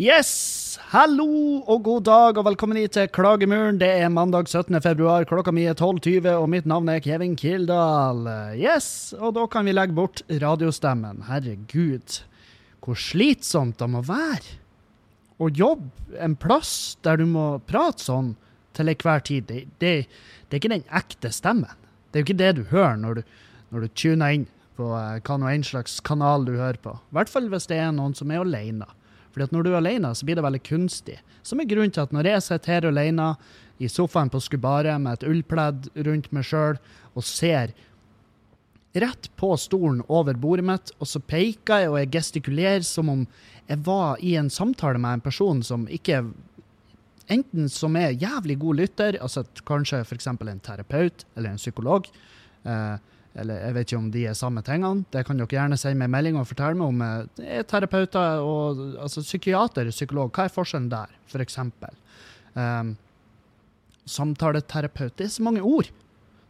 Yes, Hallo og god dag, og velkommen hit til Klagemuren. Det er mandag 17. februar, klokka mi er 12.20, og mitt navn er Kevin Kildahl. Yes! Og da kan vi legge bort radiostemmen. Herregud, hvor slitsomt det må være å jobbe en plass der du må prate sånn til enhver tid. Det, det, det er ikke den ekte stemmen. Det er jo ikke det du hører når du, når du tuner inn på eh, hva nå enn slags kanal du hører på. I hvert fall hvis det er noen som er alene. Fordi at når du er alene, så blir det veldig kunstig. Som er grunnen til at når jeg sitter her alene i sofaen på Skubaret med et ullpledd rundt meg sjøl og ser rett på stolen over bordet mitt, og så peker jeg og jeg gestikulerer som om jeg var i en samtale med en person som ikke Enten som er jævlig god lytter, altså kanskje f.eks. en terapeut eller en psykolog. Eh, eller jeg vet ikke om de er samme tingene. Det kan dere gjerne sende meg melding og fortelle meg om. Det Er terapeuter og altså psykiater, psykolog, hva er forskjellen der, f.eks.? Um, samtaleterapeut. Det er så mange ord.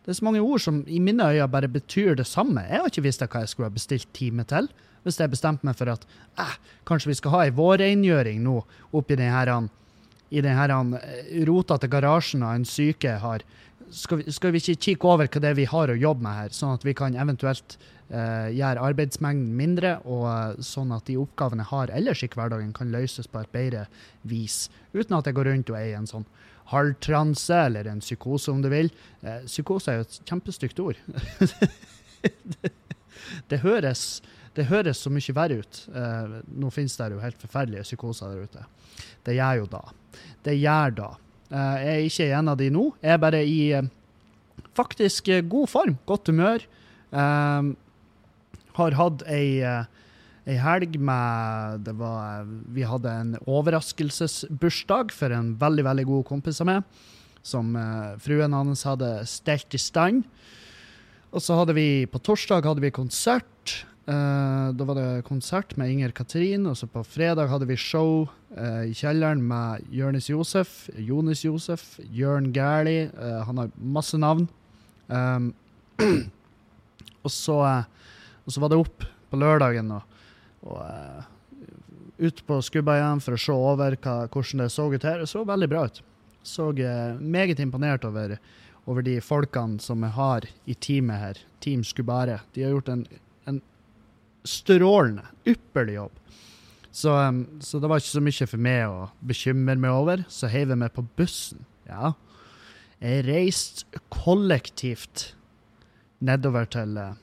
Det er så mange ord som i mine øyne bare betyr det samme. Jeg har ikke visst hva jeg skulle ha bestilt time til. Hvis jeg bestemte meg for at eh, kanskje vi skal ha ei vårrengjøring nå oppi den her, i den her eh, rotete garasjen en syke har. Skal vi, skal vi ikke kikke over hva det er vi har å jobbe med her, sånn at vi kan eventuelt eh, gjøre arbeidsmengden mindre, og eh, sånn at de oppgavene jeg har ellers i hverdagen, kan løses på et bedre vis, uten at jeg går rundt og er i en sånn halvtranse eller en psykose, om du vil. Eh, psykose er jo et kjempestygt ord. det, det, høres, det høres så mye verre ut. Eh, nå finnes det jo helt forferdelige psykoser der ute. Det gjør jo da. Det gjør da. Eh, jeg er ikke en av de nå. Jeg er bare i eh, faktisk eh, god form, godt humør. Har hatt ei, ei helg med det var, Vi hadde en overraskelsesbursdag for en veldig veldig god kompis av meg, som fruen hans hadde stelt i stand. Og så hadde vi på torsdag hadde vi konsert. Da var det konsert med Inger Katrin, og så på fredag hadde vi show i kjelleren med Jonis Josef, Jonis Josef, Jørn Gæli. eh, han har masse navn. Um, og, så, eh, og så var det opp på lørdagen og, og uh, ut på skubba igjen for å se over hva, hvordan det så ut her. Det så veldig bra ut. Så uh, meget imponert over, over de folkene som jeg har i teamet her. Team Skubare. De har gjort en, en strålende, ypperlig jobb. Så, um, så det var ikke så mye for meg å bekymre meg over. Så heiv jeg meg på bussen. Ja. Jeg reiste kollektivt nedover til, eh,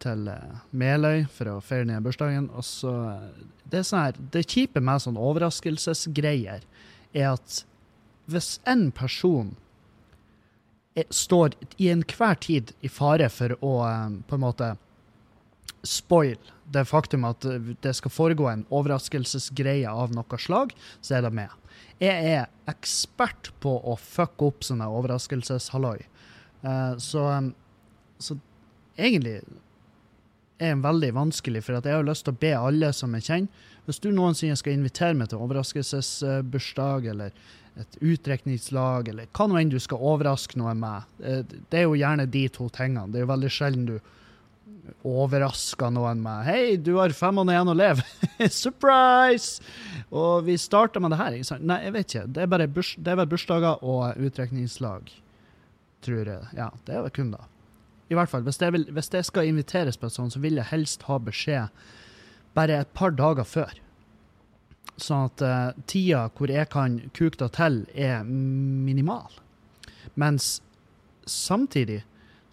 til eh, Meløy for å feire ned bursdagen. Og så eh, Det er sånn her, det kjipe med sånne overraskelsesgreier er at hvis en person er, står i enhver tid i fare for å på en måte spoil det faktum at eh, det skal foregå en overraskelsesgreie av noe slag, så er det med. Jeg er ekspert på å fucke opp sånne overraskelseshalloi. Eh, så, så egentlig er det veldig vanskelig, for jeg har lyst til å be alle som jeg kjenner Hvis du noensinne skal invitere meg til overraskelsesbursdag eller et utdrikningslag, eller hva nå enn du skal overraske noe med, eh, det er jo gjerne de to tingene. Det er jo veldig sjelden du overrasker noen med 'Hei, du har fem måneder igjen å leve'. Surprise! Og vi starter med det her. ikke sant? Nei, jeg vet ikke. Det er bare burs, det er bare bursdager og utdrikningslag, tror jeg. Ja, det er vel kun da. I hvert fall, hvis jeg, vil, hvis jeg skal inviteres på et sånt, så vil jeg helst ha beskjed bare et par dager før. Sånn at uh, tida hvor jeg kan kuke det til, er minimal. Mens samtidig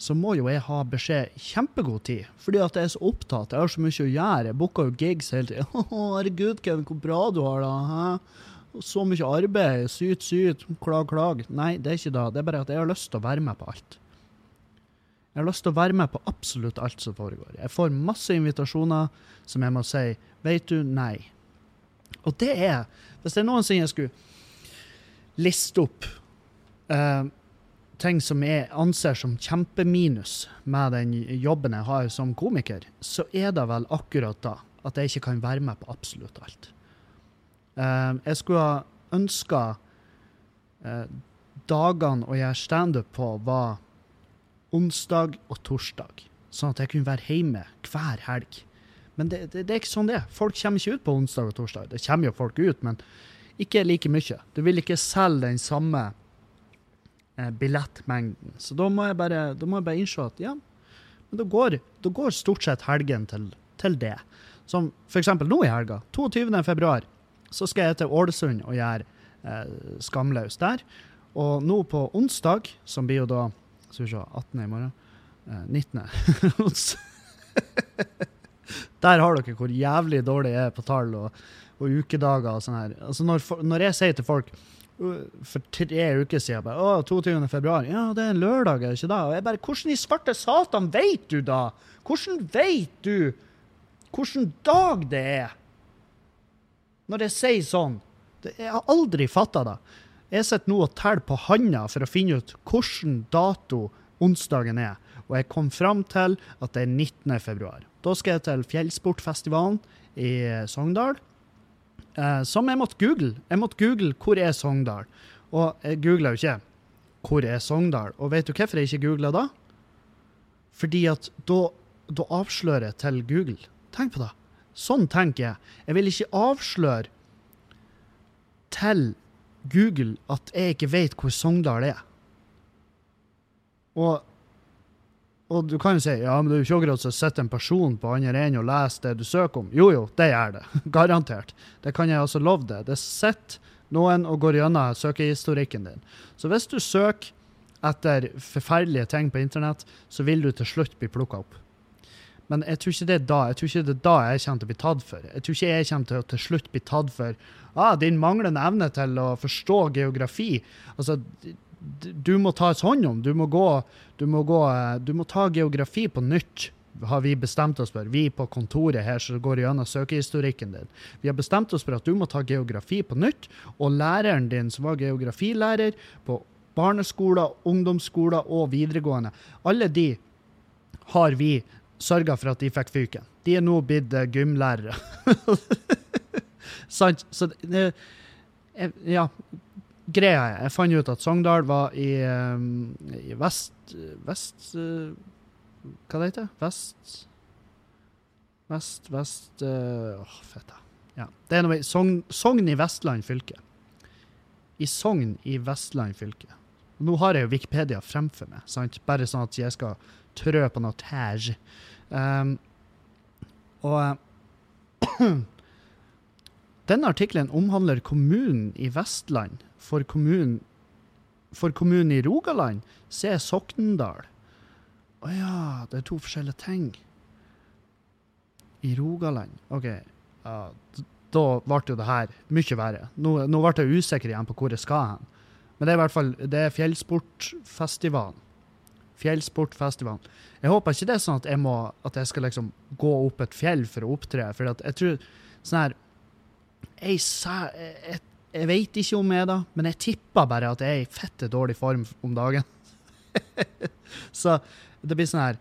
så må jo jeg ha beskjed kjempegod tid, fordi at jeg er så opptatt. Jeg har så mye å gjøre. Jeg booker jo gigs hele tida. Herregud, Kevin, hvor bra du har det. Så mye arbeid. Syt, syt. Klag, klag. Nei, det er ikke det. Det er bare at jeg har lyst til å være med på alt. Jeg har lyst til å være med på absolutt alt som foregår. Jeg får masse invitasjoner som jeg må si Vet du, nei. Og det er Hvis det er noensinne jeg skulle liste opp eh, ting som jeg anser som kjempeminus med den jobben jeg har som komiker, så er det vel akkurat da at jeg ikke kan være med på absolutt alt. Eh, jeg skulle ha ønska eh, dagene å gjøre standup på var onsdag og torsdag, sånn at jeg kunne være hjemme hver helg. Men det, det, det er ikke sånn det er. Folk kommer ikke ut på onsdag og torsdag. Det kommer jo folk ut, men ikke like mye. Du vil ikke selge den samme billettmengden. Så da må, jeg bare, må jeg bare innse at ja, men da går, da går stort sett helgen til, til det. Som f.eks. nå i helga, 22. februar, så skal jeg til Ålesund og gjøre eh, Skamløs der. Og nå på onsdag, som blir jo da skal vi se, 18. i morgen eh, 19. Der har dere hvor jævlig dårlig jeg er på tall og, og ukedager og sånn her. Altså når, når jeg sier til folk for tre uker siden bare, å, 22. februar, ja, det er en lørdag, er det ikke da? Og jeg bare, hvordan i svarte satan vet du da? Hvordan vet du hvilken dag det er? Når jeg sier sånn. Jeg har aldri fatta det. Jeg sitter nå og teller på handa for å finne ut hvilken dato onsdagen er. Og jeg kom fram til at det er 19. februar. Da skal jeg til Fjellsportfestivalen i Sogndal. Eh, som jeg måtte google. Jeg måtte google hvor er Sogndal. Og jeg googla jo ikke hvor er Sogndal. Og vet du hvorfor jeg ikke googla da? Fordi at da, da avslører jeg til Google. Tenk på det. Sånn tenker jeg. Jeg vil ikke avsløre til Google at jeg ikke vet hvor Sogndal er. Og, og du kan jo si ja, men det er jo ikke akkurat så sitter en person på andre enden og leser det du søker om. Jo jo, det gjør det. Garantert. Det kan jeg altså love deg. Det sitter noen og går gjennom søkehistorikken din. Så hvis du søker etter forferdelige ting på internett, så vil du til slutt bli plukka opp. Men jeg tror ikke det er da jeg tror ikke det er da jeg kommer til å bli tatt for. Jeg tror ikke jeg kommer til å til slutt bli tatt for ah, din manglende evne til å forstå geografi. Altså, du må tas hånd om. Du må, gå, du, må gå, eh, du må ta geografi på nytt, har vi bestemt oss for. Vi på kontoret her som går gjennom søkehistorikken din. Vi har bestemt oss for at du må ta geografi på nytt, og læreren din som var geografilærer på barneskoler, ungdomsskoler og videregående, alle de har vi sørga for at de fikk fyken. De er nå blitt eh, gymlærere. Sant? Så det, Ja. Greia er, jeg fant ut at Sogndal var i, um, i vest Vest uh, Hva det heter Vest Vest, vest eh, Åh, fett, da. Ja. Det er noe Sogn, Sogn i Vestland fylke. I Sogn i Vestland fylke. Nå har jeg jo Wikipedia fremfor meg, sant? bare sånn at jeg skal trø på noe tæsj. Um, og eh, denne artikkelen omhandler kommunen i Vestland. For kommunen, for kommunen i Rogaland, se Soknedal. Å ja, det er to forskjellige ting. I Rogaland. OK. Ja, da ble jo det her mye verre. Nå, nå ble jeg usikker igjen på hvor jeg skal hen. Men det er i hvert fall det er fjellsportfestivalen. Fjellsportfestivalen. Jeg håper ikke det er sånn at jeg, må, at jeg skal liksom gå opp et fjell for å opptre. For jeg tror sånn her Jeg, jeg, jeg, veit ikke om jeg er da, men jeg tipper bare at jeg er i fette dårlig form om dagen. så det blir sånn her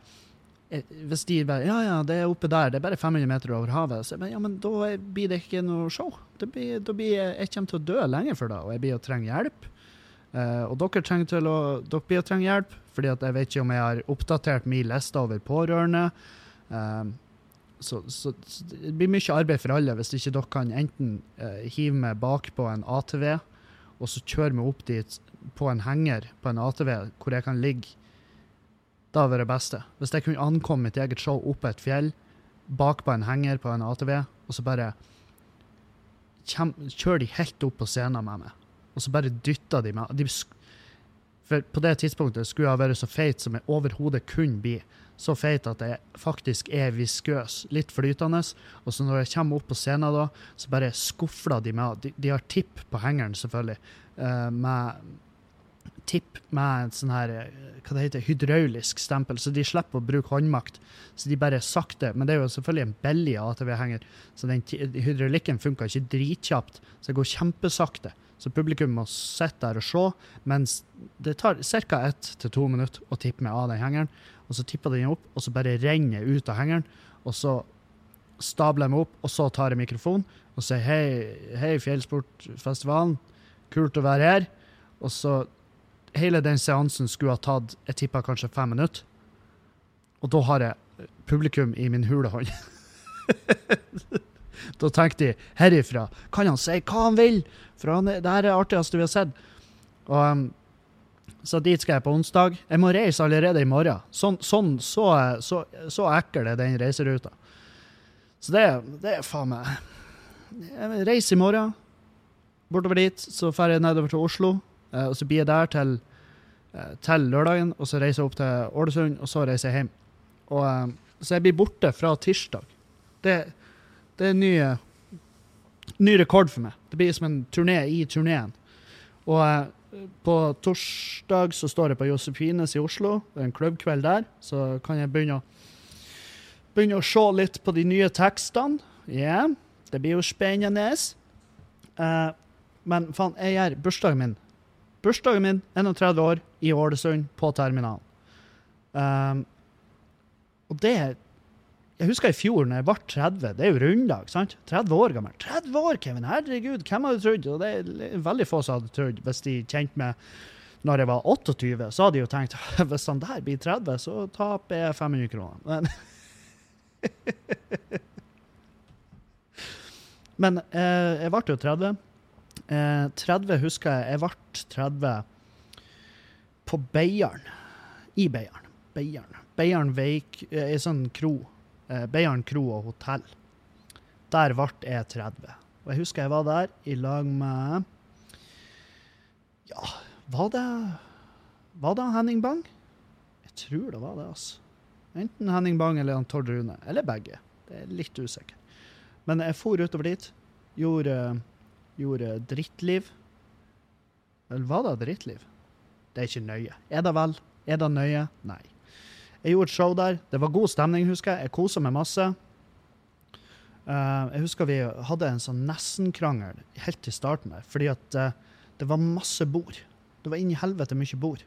eh, Hvis de bare Ja, ja, det er oppe der, det er bare 500 meter over havet. Så jeg bare, ja, men da blir det ikke noe show. Det blir, da blir jeg, jeg kommer til å dø lenge for det, og jeg blir å trenge hjelp. Uh, og dere, trenger til å, dere blir å trenge hjelp, fordi at jeg vet ikke om jeg har oppdatert min liste over pårørende. Eh, så, så, så det blir mye arbeid for alle hvis ikke dere kan enten eh, hive meg bak på en ATV, og så kjøre meg opp dit på en henger på en ATV hvor jeg kan ligge. Da hadde det beste. Hvis jeg kunne ankomme mitt eget show opp et fjell, bak på en henger på en ATV, og så bare kjem, kjører de helt opp på scenen med meg. Og så bare dytter de meg. De, for på det tidspunktet skulle jeg ha vært så feit som jeg overhodet kunne bli. Så feit at jeg faktisk er viskøs, litt flytende. Og så når jeg kommer opp på scenen da, så bare skufler de meg. De, de har tipp på hengeren, selvfølgelig, eh, med tipp med en sånn her eh, hva det heter, hydraulisk stempel, så de slipper å bruke håndmakt. Så de bare sakte Men det er jo selvfølgelig en billig ATV-henger, så den hydraulikken funka ikke dritkjapt. Så det går kjempesakte. Så publikum må sitte der og se, mens det tar ca. ett til to minutter å tippe meg av den hengeren. Og så tipper den opp, og så bare renner jeg ut av hengeren. Og så stabler jeg meg opp, og så tar jeg mikrofonen og sier hei, hei Fjellsportfestivalen, kult å være her. Og så hele den seansen skulle ha tatt jeg tippa kanskje fem minutter. Og da har jeg publikum i min hule hånd. da tenkte de herifra kan han si hva han vil, for han, det her er det artigste vi har sett. Og, um, så dit skal jeg på onsdag. Jeg må reise allerede i morgen. Sånn, sånn så, så, så ekkel er den reiseruta. Så det, det er faen meg Jeg reiser i morgen bortover dit, så drar jeg nedover til Oslo. eh, og så blir jeg der til, eh, til lørdagen, og så reiser jeg opp til Ålesund, og så reiser jeg hjem. Og, eh, så jeg blir borte fra tirsdag. Det, det er en ny, ny rekord for meg. Det blir som en turné i turneen. Og på torsdag så står jeg på Josefines i Oslo. Det er en klubbkveld der. Så kan jeg begynne å, begynne å se litt på de nye tekstene. Ja, det blir jo spennende. Uh, men faen, jeg gjør bursdagen min. Bursdagen min, 31 år, i Ålesund, på terminalen. Um, og det Jeg husker i fjor, når jeg ble 30. Det er jo runddag, sant? 30 år gammel. 30 år, Kevin! Herregud, hvem hadde trodd? Og det er veldig få som hadde trodd, hvis de kjente meg når jeg var 28, så hadde de jo tenkt hvis han der blir 30, så taper jeg 500 kroner. Men, Men eh, jeg ble jo 30. Eh, 30 husker jeg jeg ble 30 på Beiarn. I Beiarn. Beiarn. Beiarn Veik eh, ei sånn kro. Eh, Beiarn kro og hotell. Der ble jeg 30. Og jeg husker jeg var der i lag med Ja, var det Var det Henning Bang? Jeg tror det var det, altså. Enten Henning Bang eller han Tord Rune. Eller begge. Det er litt usikker. Men jeg for utover dit. Gjorde, gjorde drittliv. Eller var det drittliv? Det er ikke nøye. Er det vel? Er det nøye? Nei. Jeg gjorde et show der. Det var god stemning, husker jeg. Jeg kosa meg masse. Uh, jeg husker vi hadde en sånn nesten-krangel helt til starten der, fordi at uh, det var masse bord. Det var inn i helvete mye bord.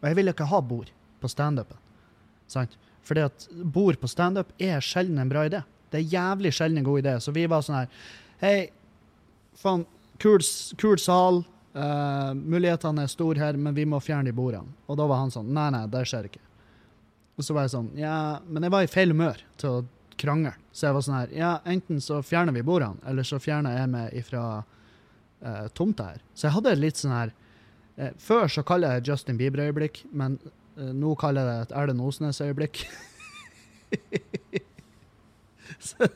Og jeg ville ikke ha bord på standupen. Fordi at bord på standup er sjelden en bra idé. Det er jævlig sjelden en god idé. Så vi var sånn her Hei, faen, kul, kul sal. Uh, mulighetene er store her, men vi må fjerne de bordene. Og da var han sånn Nei, nei, det skjer ikke. Og så var jeg sånn Ja, men jeg var i feil humør til å krangle. Så jeg var sånn her Ja, enten så fjerner vi bordene, eller så fjerner jeg meg ifra uh, tomta her. Så jeg hadde litt sånn her eh, Før så kaller jeg det Justin Bieber-øyeblikk, men eh, nå kaller jeg det et Erlend Osnes-øyeblikk. så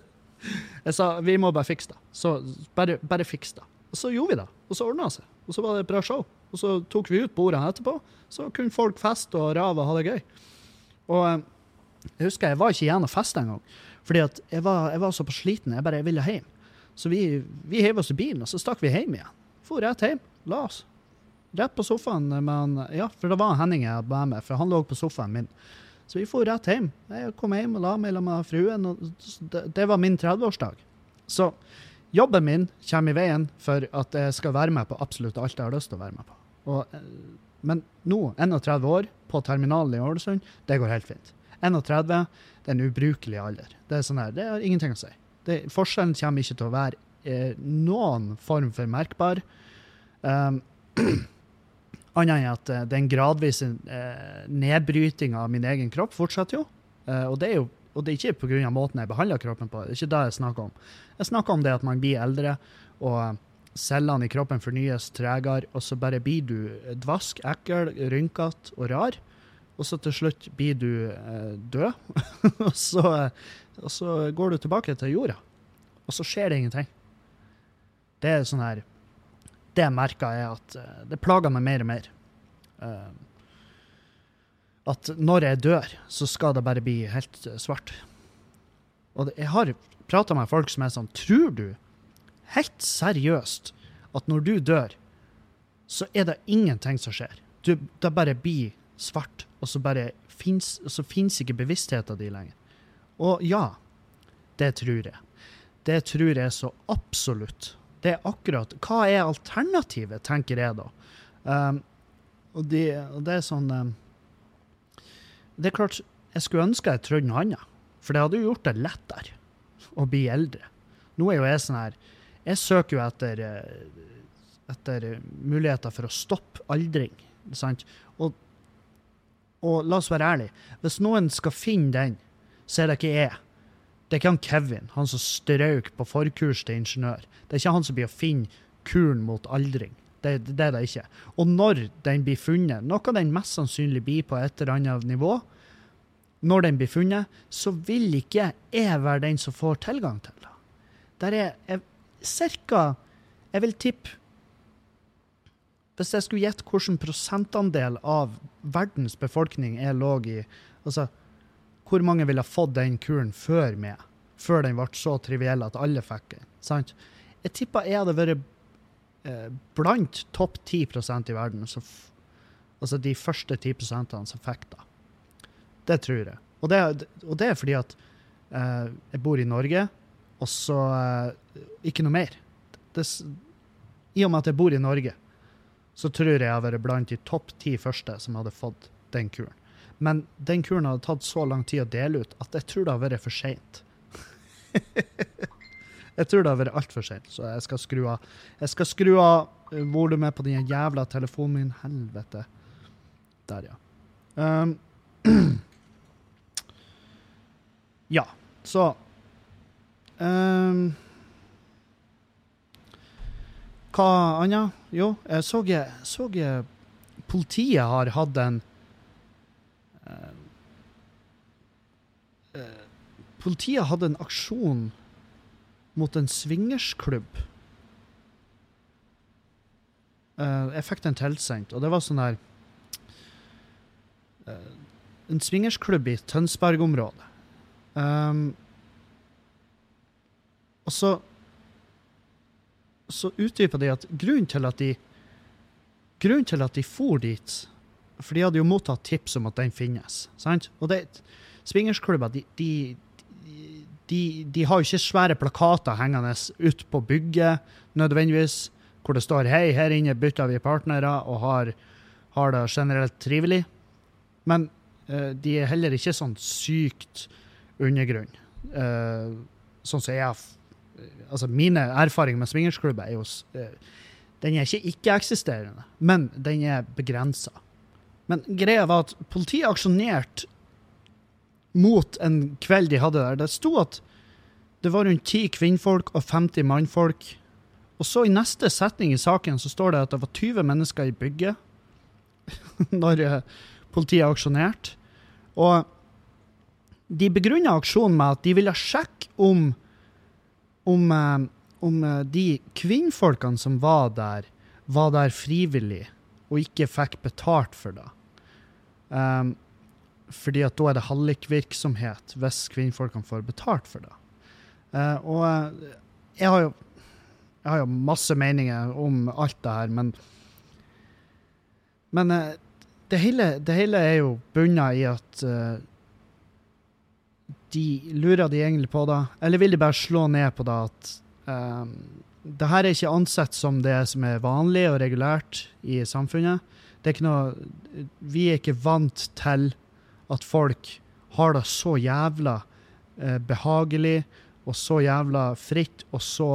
jeg sa vi må bare fikse det. Så bare, bare fikse det. Og så gjorde vi det, og så ordna det seg. Og så var det et bra show. Og så tok vi ut bordene etterpå, så kunne folk feste og rave og ha det gøy. Og eh, jeg husker jeg var ikke igjen og festa engang, fordi at jeg var, jeg var så på sliten. Jeg bare jeg ville hjem. Så vi, vi heiv oss i bilen, og så stakk vi hjem igjen. For rett hjem. La oss. Rett på sofaen med han Ja, for det var Henning jeg hadde med for han lå på sofaen min. Så vi for rett hjem. Jeg kom hjem og la meg sammen med fruen, og det, det var min 30-årsdag. Så jobben min kommer i veien for at jeg skal være med på absolutt alt jeg har lyst til å være med på. Og, eh, men nå, 31 år, på terminalen i Ålesund, det går helt fint. 31 det er en ubrukelig alder. Det er sånn her, det har ingenting å si. Det, forskjellen kommer ikke til å være eh, noen form for merkbar. Um, Annet enn at eh, den gradvise eh, nedbrytinga av min egen kropp fortsetter jo. Eh, og det er jo og det er ikke pga. måten jeg behandler kroppen på. Det er ikke det jeg snakker om. Jeg snakker om det at man blir eldre, og cellene i kroppen fornyes tregere, og så bare blir du dvask, ekkel, rynkete og rar. Og så til slutt blir du eh, død. og, så, og så går du tilbake til jorda. Og så skjer det ingenting. Det er sånn her Det merka jeg at eh, det plager meg mer og mer. Uh, at når jeg dør, så skal det bare bli helt eh, svart. Og det, jeg har prata med folk som er sånn Tror du helt seriøst at når du dør, så er det ingenting som skjer? du, det bare blir svart, og så bare fins, så fins ikke bevisstheten din lenger. Og ja, det tror jeg. Det tror jeg så absolutt. Det er akkurat Hva er alternativet, tenker jeg da. Um, og, det, og det er sånn um, Det er klart, jeg skulle ønske jeg trodde noe annet. For det hadde jo gjort det lettere å bli eldre. Nå er jo jeg sånn her Jeg søker jo etter, eh, etter muligheter for å stoppe aldring. Sant? Og, og la oss være ærlige. Hvis noen skal finne den, så er det ikke jeg. Det er ikke han Kevin, han som strøk på forkurs til ingeniør. Det er ikke han som blir å finne kuren mot aldring. Det, det, det er det ikke. Og når den blir funnet, noe den mest sannsynlig blir på et eller annet nivå, når den blir funnet, så vil ikke jeg være den som får tilgang til det. Der er jeg, cirka Jeg vil tippe Hvis jeg skulle gjette hvilken prosentandel av verdens befolkning jeg lå i Altså, hvor mange ville fått den kuren før meg? Før den ble så triviell at alle fikk den. sant? Jeg tippa jeg hadde vært eh, blant topp 10 i verden. Så altså de første 10% som fikk det. Det tror jeg. Og det, og det er fordi at eh, jeg bor i Norge, og så eh, ikke noe mer. Det, I og med at jeg bor i Norge, så tror jeg jeg har vært blant de topp ti første som hadde fått den kuren. Men den kuren hadde tatt så lang tid å dele ut at jeg tror det har vært for seint. jeg tror det har vært altfor seint, så jeg skal skru av Jeg skal skru av eh, volumet på den jævla telefonen min. Helvete. Der, ja. Um, ja, så um, Hva annet? Jo, jeg så, så jeg politiet har hatt en eh, eh, Politiet hadde en aksjon mot en swingersklubb. Uh, jeg fikk den tilsendt, og det var sånn der uh, En swingersklubb i Tønsberg-området. Um, og så så utdypa de at grunnen til at de grunnen til at de for dit For de hadde jo mottatt tips om at den finnes. sant? Og det, swingersklubber de, de, de, de har jo ikke svære plakater hengende ut på bygget nødvendigvis, hvor det står 'Hei, her inne bytter vi partnere og har, har det generelt trivelig'. Men uh, de er heller ikke sånn sykt undergrunn. uh, sånn som jeg har Altså, mine erfaringer med swingersklubber er jo eh, Den er ikke ikke-eksisterende, men den er begrensa. Men greia var at politiet aksjonerte mot en kveld de hadde der. Det sto at det var rundt ti kvinnfolk og 50 mannfolk. Og så i neste setning i saken så står det at det var 20 mennesker i bygget når eh, politiet aksjonerte. Og de begrunna aksjonen med at de ville sjekke om om, eh, om eh, de kvinnfolkene som var der, var der frivillig og ikke fikk betalt for det. Um, fordi at da er det hallikvirksomhet hvis kvinnfolkene får betalt for det. Uh, og jeg har jo jeg har jo masse meninger om alt det her, men Men uh, det, hele, det hele er jo bunna i at eh, de lurer de egentlig på det, eller vil de bare slå ned på det at um, det her er ikke ansett som det som er vanlig og regulært i samfunnet. Det er ikke noe Vi er ikke vant til at folk har det så jævla eh, behagelig og så jævla fritt, og så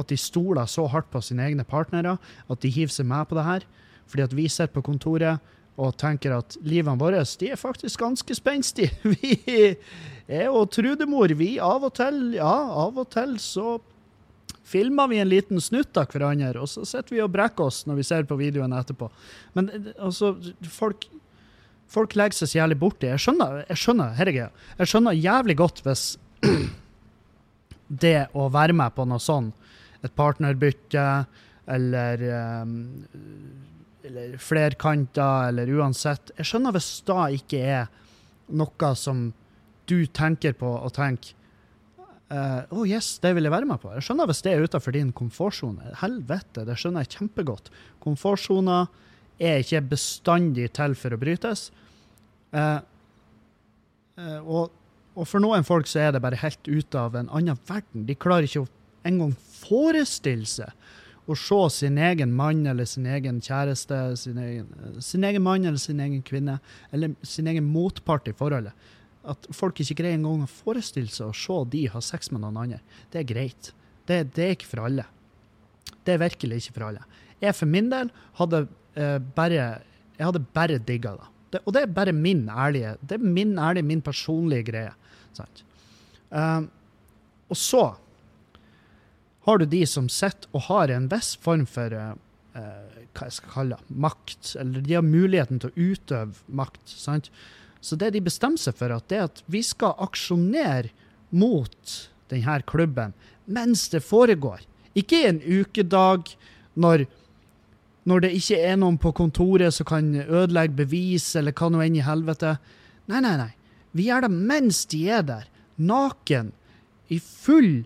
at de stoler så hardt på sine egne partnere at de hiver seg med på det her. Fordi at vi sitter på kontoret og tenker at livene våre de er faktisk ganske spenstige. Vi er jo Trudemor, vi av og til, ja, av og til så filmer vi en liten snutt av hverandre, og så sitter vi og brekker oss når vi ser på videoen etterpå. Men eh, altså, folk, folk legger seg så jævlig borti. Jeg skjønner, jeg skjønner, herregud, jeg skjønner jævlig godt hvis det å være med på noe sånn, et partnerbytte, eller um, eller flerkanter, eller uansett. Jeg skjønner hvis da ikke er noe som du tenker på og tenker Å, oh yes, det vil jeg være med på. Jeg skjønner hvis det er utenfor din komfortsone. Helvete, det skjønner jeg kjempegodt. Komfortsoner er ikke bestandig til for å brytes. Uh, uh, og, og for noen folk så er det bare helt ute av en annen verden. De klarer ikke å engang forestille seg å se sin egen mann eller sin egen kjæreste, sin egen, eh, sin egen mann eller sin egen kvinne, eller sin egen motpart i forholdet. At folk ikke greier engang å forestille seg å se de ha sex med noen andre. Det er greit. Det, det er ikke for alle. Det er virkelig ikke for alle. Jeg for min del hadde eh, bare jeg hadde bare digga det. Og det er bare min ærlige det er min ærlige, min personlige greie. Sant? Um, og så har du de som sitter og har en viss form for uh, hva jeg skal kalle makt, eller de har muligheten til å utøve makt. sant? Så det de bestemmer seg for, at det er at vi skal aksjonere mot denne klubben mens det foregår. Ikke i en ukedag når, når det ikke er noen på kontoret som kan ødelegge bevis, eller hva nå enn i helvete. Nei, nei, nei. Vi gjør det mens de er der, naken, i full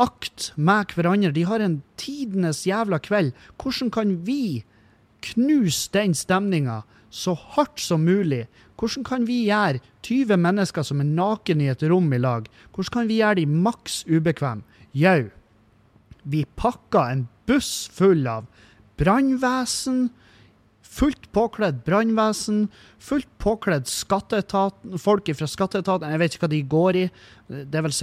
akt med hverandre. De har en tidenes jævla kveld. Hvordan kan vi knuse den stemninga så hardt som mulig? Hvordan kan vi gjøre 20 mennesker som er naken i et rom i lag, hvordan kan vi gjøre de maks ubekvemme? Jau, vi pakka en buss full av brannvesen, fullt påkledd brannvesen, fullt påkledd skatteetat, folk fra skatteetaten. Jeg vet ikke hva de går i. Det er vel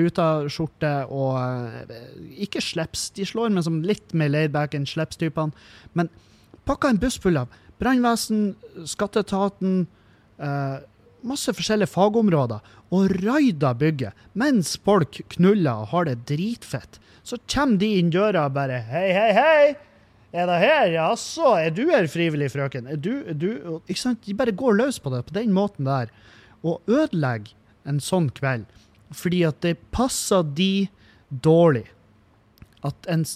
Ruta-skjorte og eh, Ikke slips. De slår men som litt mer laidback enn slips-typene. Men pakka en buss full av brannvesen, skatteetaten, eh, masse forskjellige fagområder, og raida bygget mens folk knuller og har det dritfett. Så kommer de inn døra og bare Hei, hei, hei! Er det her? Jaså, er du her frivillig, frøken? Er du, er du Ikke sant? De bare går løs på det på den måten der. Og ødelegger en sånn kveld. Fordi at det passer de dårlig. At, en,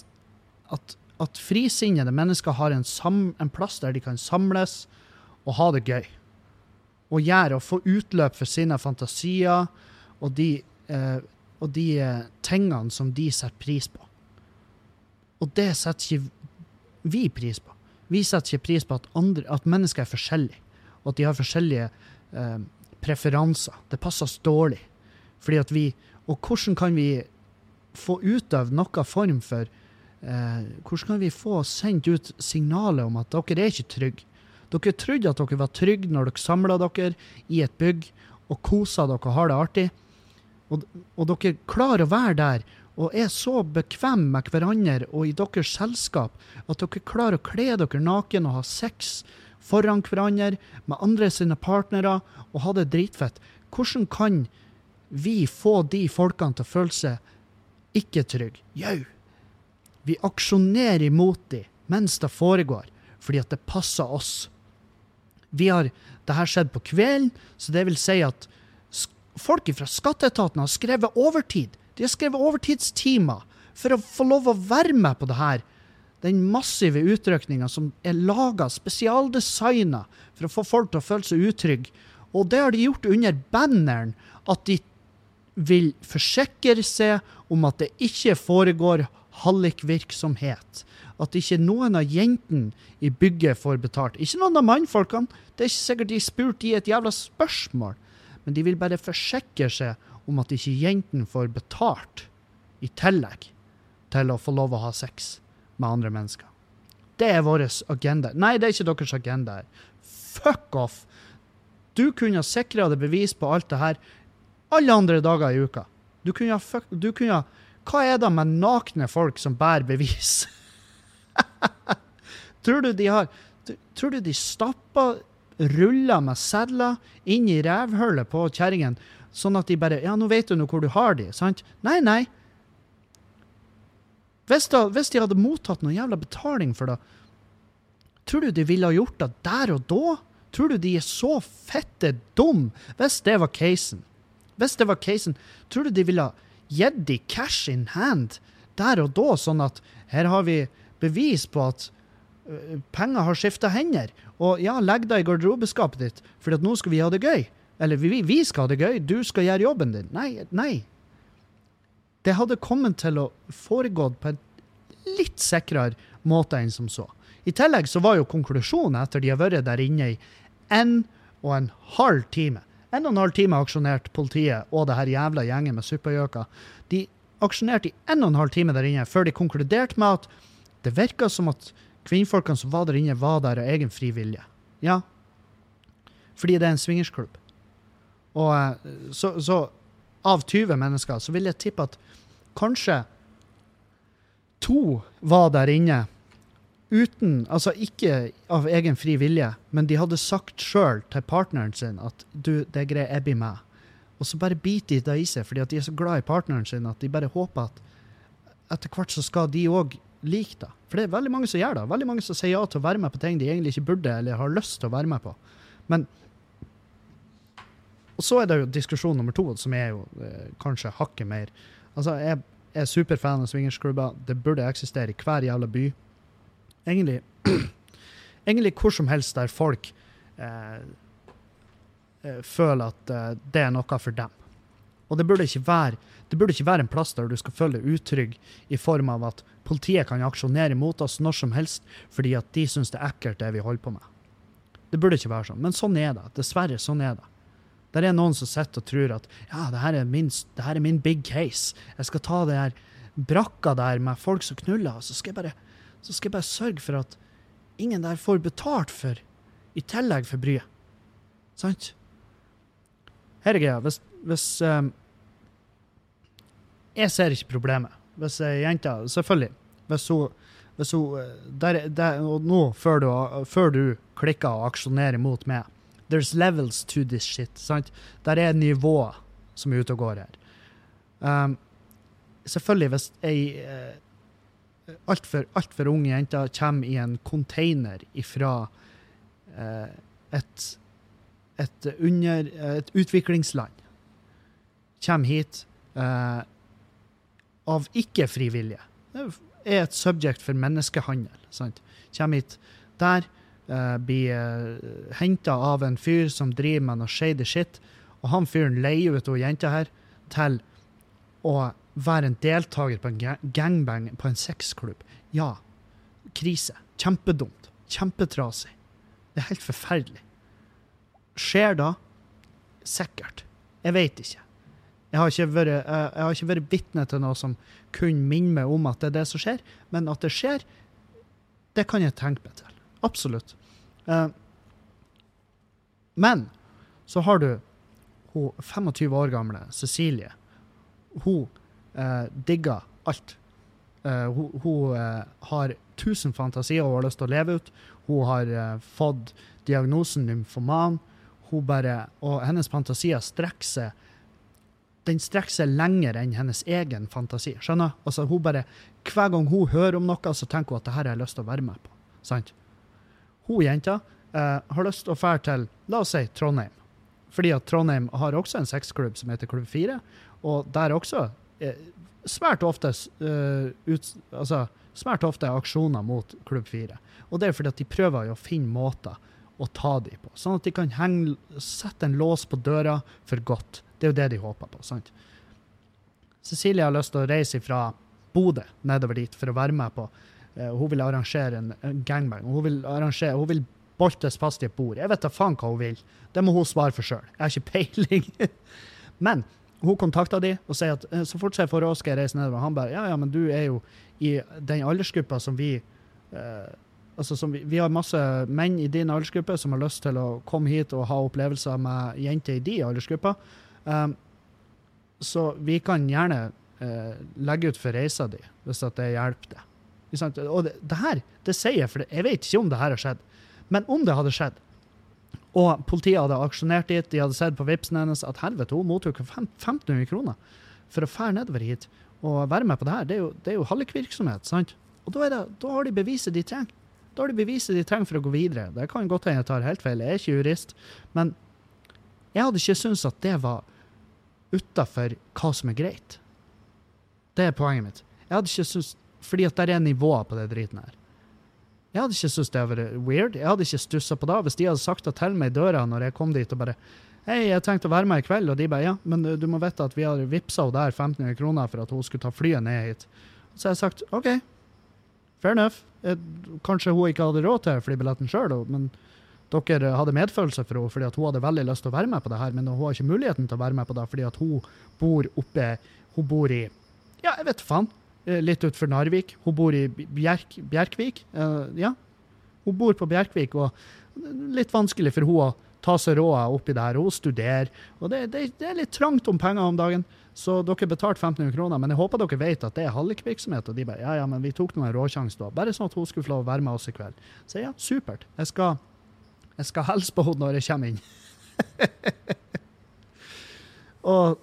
at, at frisinnede mennesker har en, sam, en plass der de kan samles og ha det gøy. Og gjøre og få utløp for sine fantasier og de, eh, og de eh, tingene som de setter pris på. Og det setter ikke vi pris på. Vi setter ikke pris på at, andre, at mennesker er forskjellige, og at de har forskjellige eh, preferanser. Det passer oss dårlig. Fordi at vi Og hvordan kan vi få utøvd noen form for eh, Hvordan kan vi få sendt ut signalet om at dere er ikke trygge? Dere trodde at dere var trygge når dere samla dere i et bygg og kosa dere og har det artig. Og, og dere klarer å være der og er så bekvemme med hverandre og i deres selskap at dere klarer å kle dere naken og ha sex foran hverandre med andre sine partnere og ha det dritfett. Hvordan kan vi få de folkene til å føle seg ikke trygge? Jau! Vi aksjonerer imot dem mens det foregår, fordi at det passer oss. Vi har det her skjedd på kvelden, så det vil si at folk fra skatteetaten har skrevet overtid de har skrevet overtidstimer for å få lov å være med på det her. Den massive utrykninga som er laga, spesialdesigna for å få folk til å føle seg utrygge. Og det har de gjort under banneren at de vil forsikre seg om at det ikke foregår hallikvirksomhet. At ikke noen av jentene i bygget får betalt. Ikke noen av mannfolkene. Det er ikke sikkert de spurte i et jævla spørsmål. Men de vil bare forsikre seg om at ikke jentene får betalt i tillegg til å få lov å ha sex med andre mennesker. Det er vår agenda. Nei, det er ikke deres agenda. Fuck off! Du kunne ha sikra deg bevis på alt det her alle andre dager i uka. Du kunne ha fuck, du kunne ha, Hva er det med nakne folk som bærer bevis? tror du de har Tror du de stapper ruller med sedler inn i revhullet på kjerringen Sånn at de bare Ja, nå vet du nå hvor du har de, sant? Nei, nei. Hvis, da, hvis de hadde mottatt noe jævla betaling for det, tror du de ville ha gjort det der og da? Tror du de er så fette dum hvis det var casen? Hvis det var casen, tror du de ville ha gitt de cash in hand der og da, sånn at her har vi bevis på at uh, penger har skifta hender, og ja, legg det i garderobeskapet ditt, for nå skal vi ha det gøy. Eller vi, vi skal ha det gøy, du skal gjøre jobben din. Nei, nei. Det hadde kommet til å foregått på en litt sikrere måte enn som så. I tillegg så var jo konklusjonen etter de har vært der inne i en og en halv time En og en halv time aksjonerte politiet og det her jævla gjengen med suppegjøker. De aksjonerte i en og en halv time der inne før de konkluderte med at det virka som at kvinnfolkene som var der inne, var der av egen fri vilje. Ja. Fordi det er en swingersklubb. Og eh, så, så av 20 mennesker så vil jeg tippe at kanskje to var der inne uten Altså ikke av egen fri vilje, men de hadde sagt sjøl til partneren sin at du, det er greit, jeg blir med. Og så bare biter de det i seg fordi at de er så glad i partneren sin at de bare håper at etter hvert så skal de òg like det. For det er veldig mange som gjør det. Veldig mange som sier ja til å være med på ting de egentlig ikke burde eller har lyst til å være med på. Men Og så er det jo diskusjon nummer to, som er jo eh, kanskje hakket mer. Altså, jeg er superfan av swingersklubber. Det burde eksistere i hver jævla by. Egentlig, egentlig hvor som helst der folk eh, eh, føler at eh, det er noe for dem. Og det burde, være, det burde ikke være en plass der du skal føle deg utrygg i form av at politiet kan aksjonere mot oss når som helst fordi at de syns det er ekkelt det vi holder på med. Det burde ikke være sånn, men sånn er det. Dessverre, sånn er det. Der er noen som sitter og tror at ja, det her, er min, det her er min big case. Jeg skal ta det her brakka der med folk som knuller, og så skal jeg bare så skal jeg bare sørge for at ingen der får betalt for i tillegg for bryet. Sant? Her er greia. Hvis, hvis um, Jeg ser ikke problemet. Hvis ei jente Selvfølgelig. Hvis hun, hvis hun der, der, Og nå, før du, før du klikker og aksjonerer mot meg There's levels to this shit. sant? Der er nivåer som er ute og går her. Um, selvfølgelig, hvis ei uh, altfor alt for unge jenter kommer i en container ifra uh, et, et, under, et utviklingsland. Kommer hit uh, av ikke frivillige. Det er et subject for menneskehandel. Sant? Kommer hit der, eh, blir uh, henta av en fyr som driver med noe shady shit, og han fyren leier ut hun jenta her til å være en deltaker på en gangbang på en sexklubb. Ja, krise. Kjempedumt. Kjempetrasig. Det er helt forferdelig. Skjer da? Sikkert. Jeg vet ikke. Jeg har ikke vært, jeg har ikke vært vitne til noe som kun minner meg om at det er det som skjer, men at det skjer, det kan jeg tenke meg til. Absolutt. Eh, men så har du hun 25 år gamle Cecilie. Hun eh, digger alt. Eh, hun, hun eh, har tusen fantasier hun har lyst til å leve ut. Hun har eh, fått diagnosen nymfoman. Hun bare, og hennes fantasier strekker seg den strekker seg lenger enn hennes egen fantasi. skjønner? Altså, hun bare, Hver gang hun hører om noe, så tenker hun at det her har jeg lyst til å være med på. sant? Hun jenta eh, har lyst til å fære til la oss si Trondheim. Fordi at Trondheim har også en sexklubb som heter Klubb 4. Og der også eh, svært ofte, uh, ut, altså, svært ofte aksjoner mot Klubb 4. Og det er fordi at de prøver å finne måter å ta dem på, sånn at de kan henge, sette en lås på døra for godt. Det er jo det de håper på. sant? Cecilie har lyst til å reise fra Bodø nedover dit for å være med på Hun vil arrangere en, en gangbang. Hun vil, arrangere, hun vil boltes fast i et bord. Jeg vet da faen hva hun vil. Det må hun svare for sjøl. Jeg har ikke peiling. Men hun kontakta de og sier at eh, så fort jeg får råd, skal jeg reise nedover. Han bare ja, ja, men du er jo i den aldersgruppa som vi eh, altså som vi, vi, har masse menn i din aldersgruppe som har lyst til å komme hit og ha opplevelser med jenter i de aldersgruppa. Um, så vi kan gjerne eh, legge ut for reisa di, hvis at det hjelper deg. Og det, her det sier jeg, for jeg vet ikke om det her har skjedd. Men om det hadde skjedd, og politiet hadde aksjonert dit. De hadde sett på Vipsen hennes at helvete, hun mottok 1500 kroner for å fære nedover hit og være med på det her. Det er jo, det jo hallikvirksomhet. sant? Og da, det, da, har de beviset de trenger. Da har de beviset de trenger for å gå videre. Det kan godt hende jeg tar helt feil, jeg er ikke jurist. Men jeg hadde ikke syntes at det var utafor hva som er greit. Det er poenget mitt. Jeg hadde ikke syntes, Fordi at det er nivåer på det driten her. Jeg hadde ikke syntes det hadde vært weird. Jeg hadde ikke stussa på det. Hvis de hadde sagt det til meg i døra når jeg kom dit og bare Hei, jeg tenkte å være med i kveld, og de bare ja, men du, du må vite at vi har vippsa henne der 1500 kroner for at hun skulle ta flyet ned hit. Så jeg har sagt OK, Fair enough. Jeg, Kanskje hun ikke hadde råd til flybilletten sjøl, men dere hadde medfølelse for henne fordi hun hadde veldig lyst til å være med på det her, men hun har ikke muligheten til å være med på det fordi hun bor oppe Hun bor i Ja, jeg vet faen. Eh, Litt utenfor Narvik. Hun bor i Bjerk, Bjerkvik. Uh, ja. Hun bor på Bjerkvik, og litt vanskelig for hun å ta seg råd oppi det her. Hun studerer, og det, det, det er litt trangt om penger om dagen. Så dere betalte 1500 kroner, men jeg håper dere vet at det er hallikvirksomhet. Og de bare ja, ja, men vi tok nå en råsjanse da. Bare sånn at hun skulle få lov å være med oss i kveld. Så ja, supert. Jeg skal, jeg skal hilse på henne når jeg kommer inn. og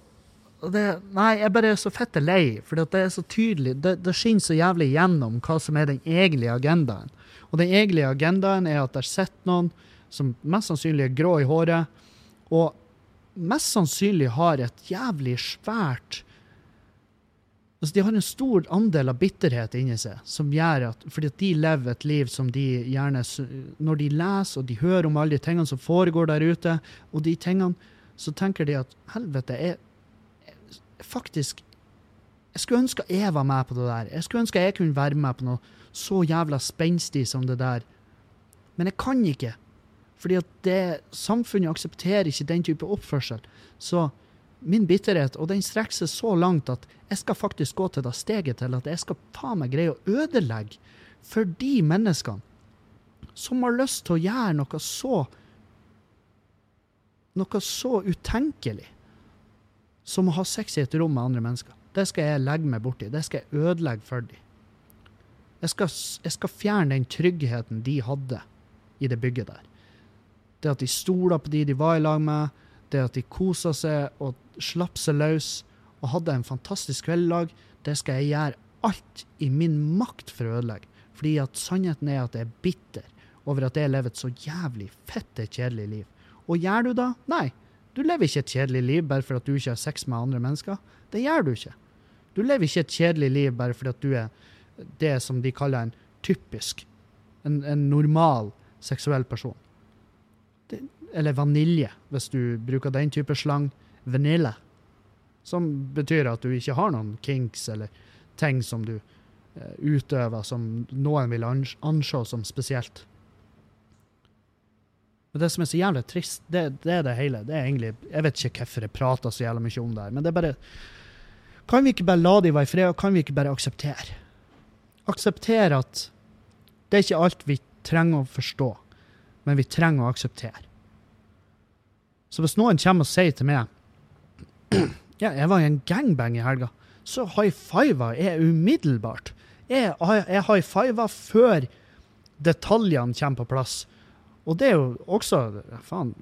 det, nei, jeg bare er så fette lei, for det er så tydelig. Det, det skinner så jævlig gjennom hva som er den egentlige agendaen. Og den egentlige agendaen er at det sitter noen som mest sannsynlig er grå i håret, og mest sannsynlig har et jævlig svært Altså, de har en stor andel av bitterhet inni seg, som gjør at Fordi at de lever et liv som de gjerne Når de leser og de hører om alle de tingene som foregår der ute, og de tingene, så tenker de at helvete, jeg faktisk Jeg skulle ønske jeg var med på det der. Jeg skulle ønske jeg kunne være med på noe så jævla spenstig som det der. Men jeg kan ikke. Fordi at det, samfunnet aksepterer ikke den type oppførsel. Så min bitterhet, og den strekker seg så langt at jeg skal faktisk gå til det steget til at jeg skal faen meg greie å ødelegge for de menneskene som har lyst til å gjøre noe så Noe så utenkelig som å ha sex i et rom med andre mennesker. Det skal jeg legge meg borti. Det skal jeg ødelegge for dem. Jeg skal, jeg skal fjerne den tryggheten de hadde i det bygget der. Det at de stola på de de var i lag med, det at de kosa seg og slapp seg løs og hadde en fantastisk kveld i lag, det skal jeg gjøre alt i min makt for å ødelegge. Fordi at sannheten er at jeg er bitter over at jeg lever et så jævlig fette kjedelig liv. Og gjør du da? Nei. Du lever ikke et kjedelig liv bare for at du ikke har sex med andre mennesker. Det gjør du ikke. Du lever ikke et kjedelig liv bare fordi du er det som de kaller en typisk, en, en normal seksuell person. Det, eller vanilje, hvis du bruker den type slang. Vanille. Som betyr at du ikke har noen kinks eller ting som du eh, utøver som noen vil ans anse som spesielt. Men det som er så jævlig trist, det, det er det hele. Det er egentlig, Jeg vet ikke hvorfor jeg prater så jævlig mye om det her, men det er bare Kan vi ikke bare la de være i fred, og kan vi ikke bare akseptere? Akseptere at det er ikke alt vi trenger å forstå, men vi trenger å akseptere. Så hvis noen kommer og sier til meg Ja, jeg var i en gangbang i helga, så high fiva er umiddelbart. Jeg, jeg high fiva før detaljene kommer på plass. Og det er jo også Faen,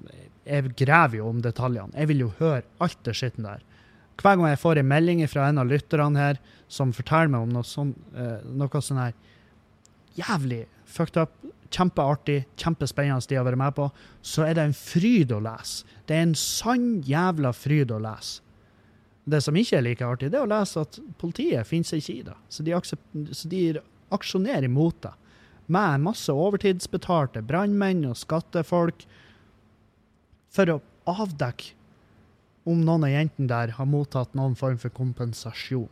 jeg graver jo om detaljene. Jeg vil jo høre alt det skitten der. Hver gang jeg får en melding fra en av lytterne her som forteller meg om noe sånn, eh, noe sånn her jævlig fucked up, kjempeartig, kjempespennende de har vært med på, så er det en fryd å lese. Det er en sann jævla fryd å lese. Det som ikke er like artig, det er å lese at politiet finner seg ikke i det. Så de, så de aksjonerer imot det. Med masse overtidsbetalte brannmenn og skattefolk for å avdekke om noen av jentene der har mottatt noen form for kompensasjon.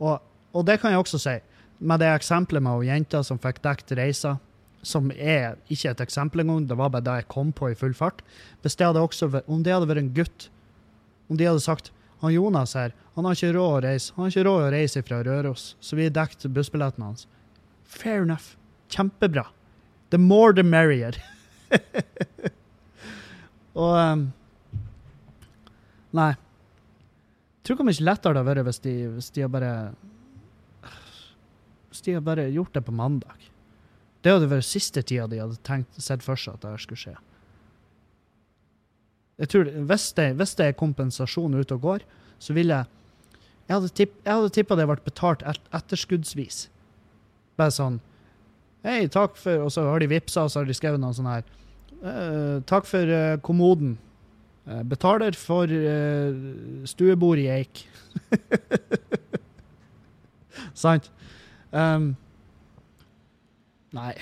Og, og det kan jeg også si, med det eksempelet med jenta som fikk dekket reiser, som er ikke et eksempel engang, det var bare det jeg kom på i full fart. Hvis det hadde også om det hadde vært en gutt, om de hadde sagt han Jonas her, han har ikke råd å reise han har ikke råd å reise fra Røros, så vi dekket bussbilletten hans. Fair enough. Kjempebra. The more the merrier. Og um, Nei. Jeg tror mye lettere det hadde vært hvis de, hvis de hadde bare Hvis de hadde bare gjort det på mandag. Det hadde vært siste tida de hadde tenkt, sett for seg at det skulle skje. Jeg tror, hvis det, hvis det er kompensasjon ute og går, så vil jeg Jeg hadde, hadde tippa det ble betalt et, etterskuddsvis. Bare sånn Hei, takk for Og så har de vippsa, og så har de skrevet noe sånn her. «Eh, takk for eh, kommoden. Eh, betaler for eh, stuebord i eik. Sant? Um, nei.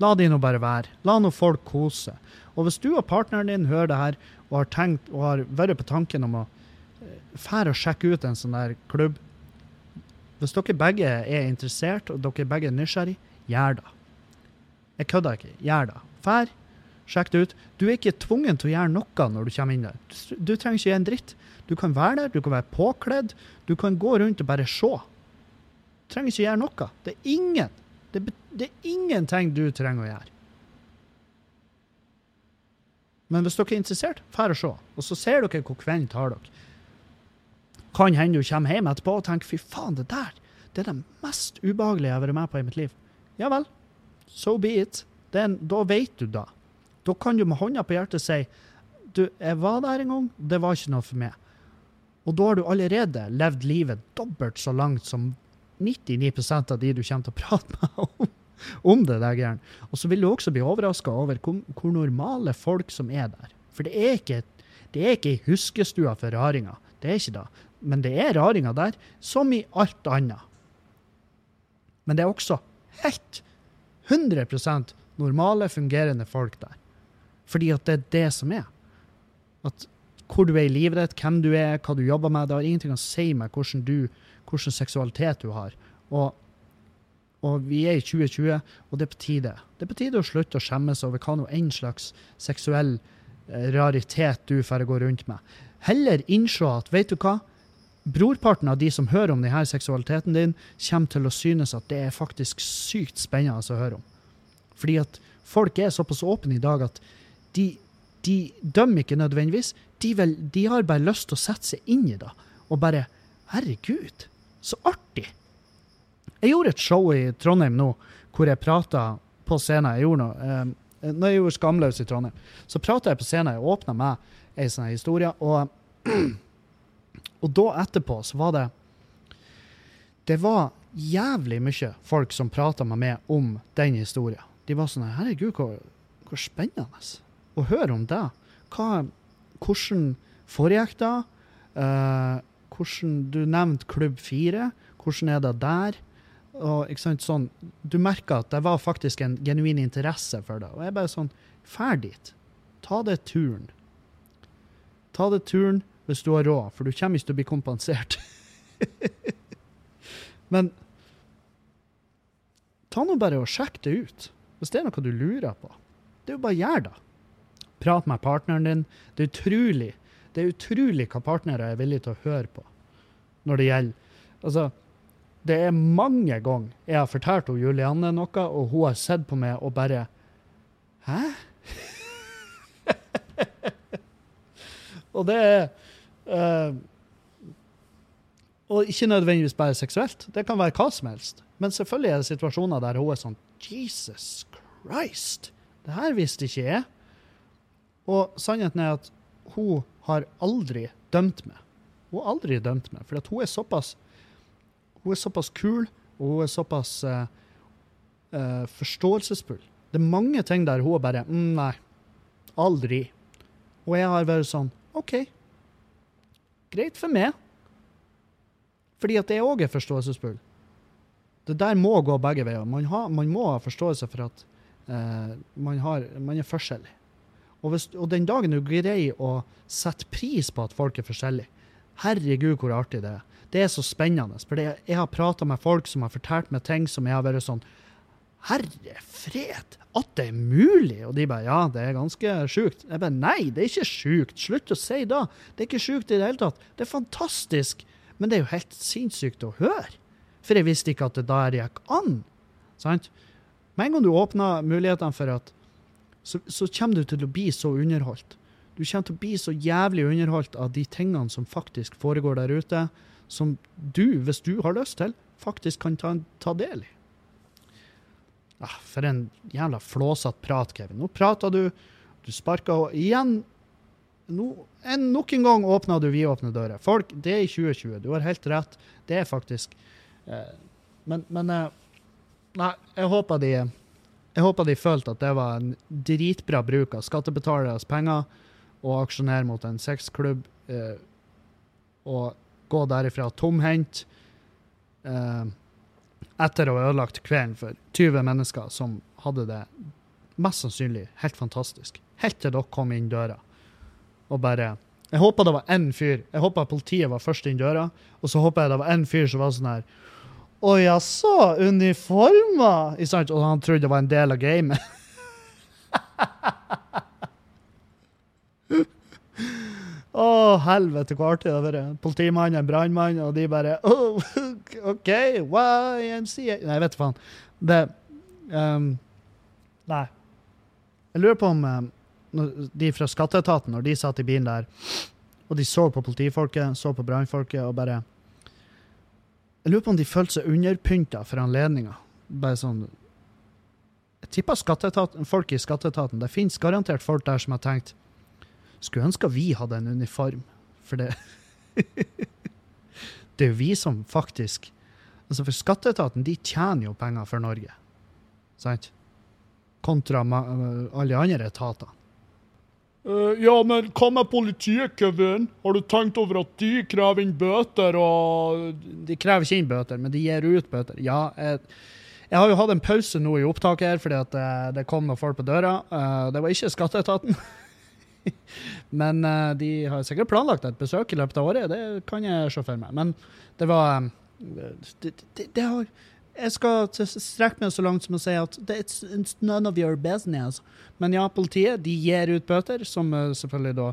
La de nå bare være. La nå folk kose. Og hvis du og partneren din hører det her og har tenkt og har vært på tanken om å eh, fære og sjekke ut en sånn der klubb, Hvis dere begge er interessert, og dere begge er nysgjerrig, gjør det. Jeg kødder ikke. Gjør det. Fær, sjekk det ut. Du er ikke tvungen til å gjøre noe når du kommer inn der. Du, trenger ikke gjøre en dritt. Du kan være der, du kan være påkledd, du kan gå rundt og bare se. Du trenger ikke gjøre noe. Det er ingen. Det, det er ingenting du trenger å gjøre. Men hvis dere er interessert, fær og se. Og så ser dere hvor kvelden tar dere. Kan hende du kommer hjem etterpå og tenker fy faen, det der det er det mest ubehagelige jeg har vært med på i mitt liv. Ja vel, so be it. En, da vet du da. Da kan du med hånda på hjertet si du, jeg var der en gang, det var ikke noe for meg. Og da har du allerede levd livet dobbelt så langt som 99% av de du kommer til å prate med om, om det der greiene. Og så vil du også bli overraska over hvor, hvor normale folk som er der. For det er ikke, det er ikke huskestua for raringer. Det er ikke det. Men det er raringer der, som i alt annet. Men det er også 100% normale, fungerende folk der. Fordi at det er det som er. At hvor du er i livet ditt, hvem du er, hva du jobber med, det har ingenting å si med hvordan, du, hvordan seksualitet du har. Og, og vi er i 2020, og det er på tide. Det er på tide å slutte å skjemmes over hva noe en slags seksuell eh, raritet du får gå rundt med. Heller innse at, vet du hva, brorparten av de som hører om denne seksualiteten din, kommer til å synes at det er faktisk sykt spennende å høre om. Fordi at folk er såpass åpne i dag at de, de dømmer ikke nødvendigvis. De, vel, de har bare lyst til å sette seg inn i det. Og bare Herregud, så artig! Jeg gjorde et show i Trondheim nå hvor jeg prata på scenen. Jeg gjorde noe, eh, når jeg gjorde Skamløs i Trondheim, så prata jeg på scenen. Jeg åpna med ei sånn historie. Og, og da etterpå så var det Det var jævlig mye folk som prata med meg om den historien. De var sånn Herregud, hvor, hvor spennende å høre om det. Hva, hvordan foregikk det? Uh, hvordan, du nevnte Klubb 4. Hvordan er det der? Og, ikke sant, sånn, du merka at det var faktisk en genuin interesse for det. Og jeg bare sånn Fær. Ta det turen. Ta det turen hvis du har råd, for du kommer ikke til å bli kompensert. Men ta nå bare og sjekk det ut. Hvis det er noe du lurer på. Det er jo bare å gjøre det. Prat med partneren din. Det er utrolig det er utrolig hva partnere er villige til å høre på når det gjelder Altså, det er mange ganger jeg har fortalt hun Julianne noe, og hun har sett på meg og bare Hæ? og det er eh, Og ikke nødvendigvis bare seksuelt. Det kan være hva som helst. Men selvfølgelig er det situasjoner der hun er sånn Jesus Christ! Det her visste ikke jeg. Og sannheten er at hun har aldri dømt meg. Hun har aldri dømt meg, for hun er såpass hun er såpass kul, og hun er såpass uh, uh, forståelsesfull. Det er mange ting der hun bare mm, Nei, aldri. Og jeg har vært sånn OK, greit for meg. Fordi at det òg er forståelsesfull. Det der må gå begge veier. Man, har, man må ha forståelse for at eh, man, har, man er forskjellig. Og, hvis, og den dagen du greier å sette pris på at folk er forskjellige, herregud hvor artig det er. Det er så spennende. For jeg har prata med folk som har fortalt meg ting som jeg har vært sånn Herre fred, at det er mulig? Og de bare ja, det er ganske sjukt. Jeg bare nei, det er ikke sjukt. Slutt å si det. Det er ikke sjukt i det hele tatt. Det er fantastisk. Men det er jo helt sinnssykt å høre. For jeg visste ikke at det der gikk an. Sant? Med en gang du åpner mulighetene for at så, så kommer du til å bli så underholdt. Du kommer til å bli så jævlig underholdt av de tingene som faktisk foregår der ute, som du, hvis du har lyst til, faktisk kan ta, ta del i. Ah, for en jævla flåsete prat, Kevin. Nå prater du, du sparker og igjen no, en, Nok en gang åpna du vidåpne dører. Folk, det er i 2020. Du har helt rett. Det er faktisk eh, Men, men eh, Nei, jeg håper de jeg håper de følte at det var en dritbra bruk av skattebetaleres penger å aksjonere mot en sexklubb eh, og gå derifra tomhendt eh, etter å ha ødelagt kvelden for 20 mennesker som hadde det mest sannsynlig helt fantastisk. Helt til dere kom inn døra og bare Jeg håpa det var én fyr. Jeg håpa politiet var først inn døra, og så håpa jeg det var én fyr som var sånn her Å jaså, uniformer? Og han trodde det var en del av gamet. Å, helvete, hvor artig det har vært. Politimann, en brannmann, og de bare oh, OK, YMCA Nei, vet du faen. Det um, Nei. Jeg lurer på om um, de fra skatteetaten, når de satt i bilen der, og de så på politifolket, så på brannfolket, og bare Jeg lurer på om de følte seg underpynta for anledninga. Bare sånn Jeg tipper folk i skatteetaten Det fins garantert folk der som har tenkt Skulle ønske vi hadde en uniform, for det Det er jo vi som faktisk Altså, for skatteetaten, de tjener jo penger for Norge. Sant? Kontra alle andre etater. Uh, ja, men hva med politiet, Kevin? Har du tenkt over at de krever inn bøter og De krever ikke inn bøter, men de gir ut bøter. Ja, jeg, jeg har jo hatt en pause nå i opptaket her, fordi at det, det kom noen folk på døra. Uh, det var ikke skatteetaten. men uh, de har sikkert planlagt et besøk i løpet av året, det kan jeg se for meg. Men det var um, det, det, det har jeg skal strekke meg så langt som å si at it's, it's none of your business. Men ja, politiet de gir ut bøter, som uh, selvfølgelig da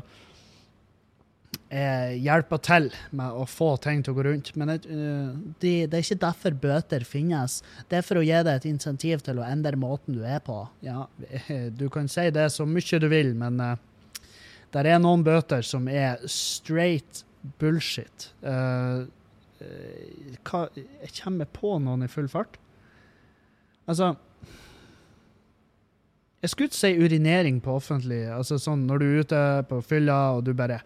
eh, hjelper til med å få ting til å gå rundt. Men uh, de, det er ikke derfor bøter finnes. Det er for å gi deg et insentiv til å endre måten du er på. Ja, du kan si det så mye du vil, men uh, det er noen bøter som er straight bullshit. Uh, hva, Jeg kommer på noen i full fart. Altså Jeg skulle ikke si urinering på offentlig, altså sånn når du er ute på fylla og du bare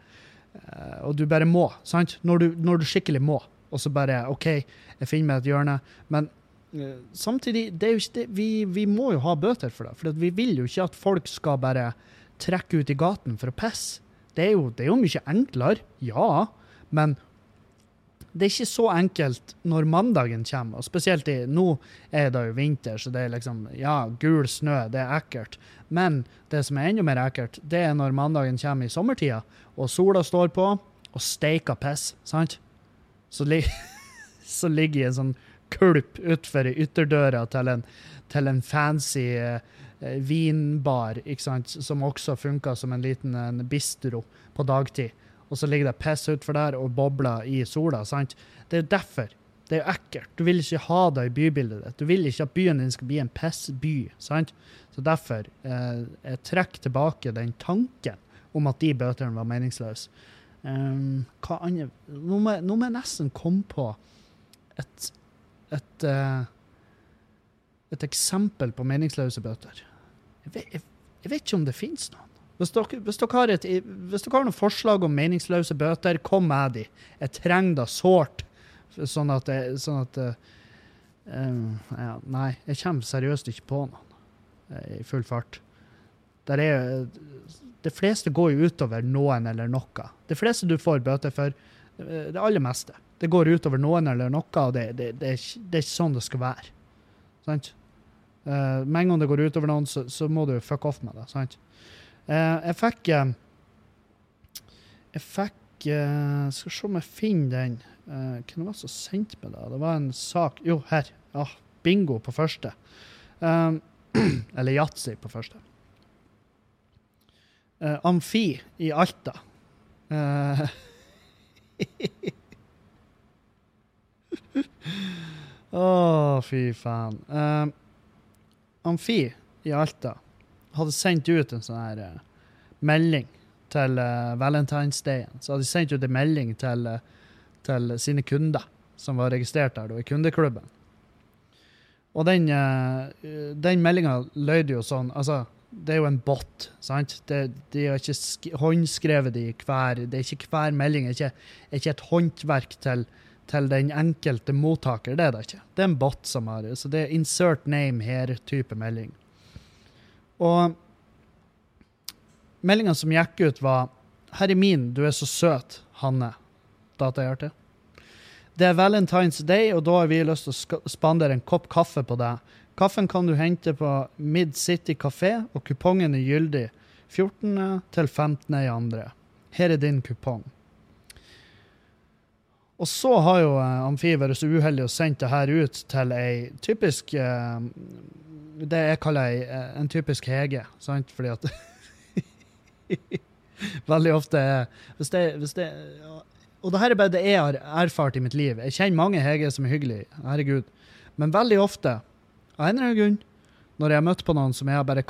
Og du bare må, sant? Når du, når du skikkelig må, og så bare OK, jeg finner meg et hjørne. Men uh, samtidig, det er jo ikke det, vi, vi, må jo ha bøter for det. For vi vil jo ikke at folk skal bare trekke ut i gaten for å pisse. Det er jo, det er jo mye enklere, ja, men det er ikke så enkelt når mandagen kommer. og Spesielt i, nå er det jo vinter, så det er liksom Ja, gul snø, det er ekkelt. Men det som er enda mer ekkelt, det er når mandagen kommer i sommertida, og sola står på, og steiker piss, sant? Så, li så ligger jeg en sånn kulp utfor ytterdøra til en, til en fancy eh, vinbar, ikke sant, som også funka som en liten en bistro på dagtid og så ligger det piss utfor der og bobler i sola. sant? Det er derfor. Det er jo ekkelt. Du vil ikke ha det i bybildet ditt. Du vil ikke at byen din skal bli en pissby. sant? Så derfor eh, jeg trekker tilbake den tanken om at de bøtene var meningsløse. Um, hva andre nå må, nå må, jeg nesten komme på et et, uh, et eksempel på meningsløse bøter. Jeg vet, jeg, jeg vet ikke om det finnes noen. Hvis dere, hvis, dere har et, hvis dere har noen forslag om meningsløse bøter, kom med de. Jeg trenger det sårt. Sånn at, jeg, sånn at uh, ja, Nei, jeg kommer seriøst ikke på noen uh, i full fart. Der er, de fleste går jo utover noen eller noe. Det fleste du får bøter for, det aller meste. Det går utover noen eller noe, og det, det, det, er, det er, ikke sånn det skal være. Sant? Uh, med en gang det går utover noen, så, så må du fuck off med det. sant? Uh, jeg fikk uh, Jeg fikk Skal se om jeg finner den. Hvem var det som sendte meg det? Det var en sak Jo, her. Ja, bingo på første. eller yatzy på første. Amfi i Alta. Å, oh, fy faen. Uh, Amfi i Alta hadde sendt ut en sånn her uh, melding til uh, Valentine's Day. Så hadde de sendt ut en melding til, uh, til sine kunder som var registrert der, i kundeklubben. Og den, uh, den meldinga lød jo sånn Altså, det er jo en bot, sant? Det, de har ikke håndskrevet i hver Det er ikke hver melding er ikke, er ikke et håndverk til, til den enkelte mottaker. Det er det ikke. Det er en bot som har det. Så det er insert name her-type melding. Og meldinga som gikk ut, var Herre min, du er så søt, Hanne. Datahjerte. Det er Valentine's Day, og da har vi lyst til å spandere en kopp kaffe på deg. Kaffen kan du hente på Mid City kafé, og kupongen er gyldig 14. til 15. i andre. Her er din kupong. Og så har jo eh, Amfi vært så uheldig og sendt det her ut til ei typisk eh, Det jeg kaller ei, eh, en typisk Hege, sant? Fordi at Veldig ofte hvis det, hvis det, Og det her er bare det jeg har erfart i mitt liv. Jeg kjenner mange Hege som er hyggelige, herregud. Men veldig ofte, av en eller annen grunn, når jeg har møtt på noen som jeg har bare,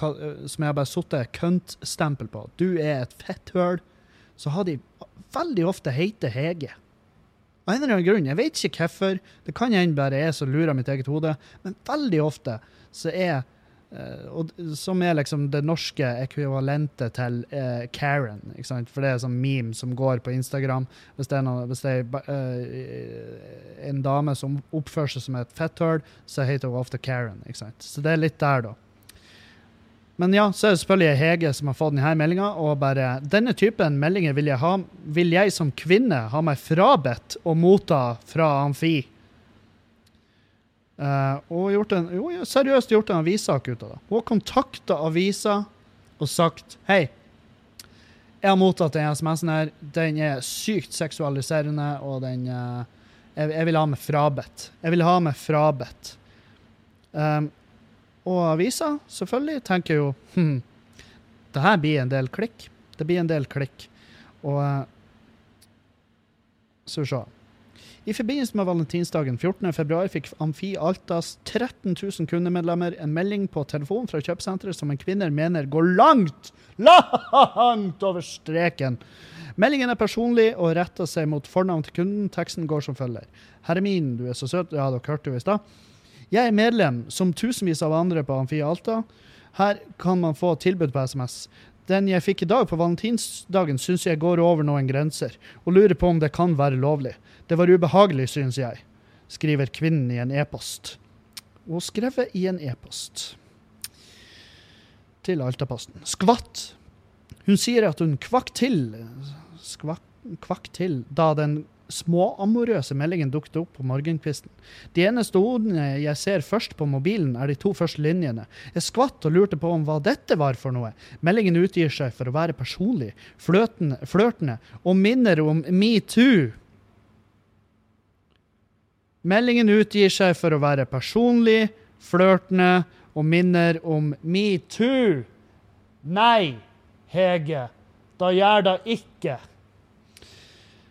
som jeg har bare køntstempel på, du er et fetthøl, så har de veldig ofte heite Hege. Av en eller annen grunn. Jeg vet ikke hvorfor. Det kan hende bare jeg som lurer mitt eget hode, men veldig ofte så er eh, og, Som er liksom det norske ekvivalentet til eh, Karen. For det er sånn meme som går på Instagram. Hvis det er, noe, hvis det er eh, en dame som oppfører seg som et fetthull, så heter hun ofte Karen. Ikke sant? Så det er litt der, da. Men ja, så er det selvfølgelig Hege som har fått denne meldinga, og bare Denne typen meldinger vil jeg, ha, vil jeg som kvinne ha meg frabedt å motta fra Amfi. Uh, og gjort en, jo, seriøst gjort en avissak ut av det. Hun har kontakta avisa og sagt hei, jeg har mottatt den SMS-en her. Den er sykt seksualiserende, og den uh, jeg, jeg vil ha meg frabedt. Jeg vil ha meg frabedt. Um, og avisa, selvfølgelig, tenker jo hm, det her blir en del klikk. Det blir en del klikk. Og Så Skal se. I forbindelse med valentinsdagen 14.2 fikk Amfi Altas 13 000 kundemedlemmer en melding på telefon fra kjøpesenteret som en kvinne mener går langt, langt over streken. Meldingen er personlig og retter seg mot fornavn til kunden. Teksten går som følger. Herre min, du er så søt. Ja, dere hørte jo i stad. Jeg er medlem, som tusenvis av andre på Amfi Alta. Her kan man få tilbud på SMS. Den jeg fikk i dag på valentinsdagen, syns jeg går over noen grenser, og lurer på om det kan være lovlig. Det var ubehagelig, syns jeg, skriver kvinnen i en e-post. Og skrevet i en e-post. Til Altaposten. Skvatt. Hun sier at hun kvakk til skvakk, kvakk til da den småamorøse meldingen dukket opp på morgenkvisten. De eneste ordene jeg ser først på mobilen, er de to første linjene. Jeg skvatt og lurte på om hva dette var for noe. Meldingen utgir seg for å være personlig, flørtende og minner om metoo. Meldingen utgir seg for å være personlig, flørtende og minner om metoo. Nei, Hege, da gjør det ikke.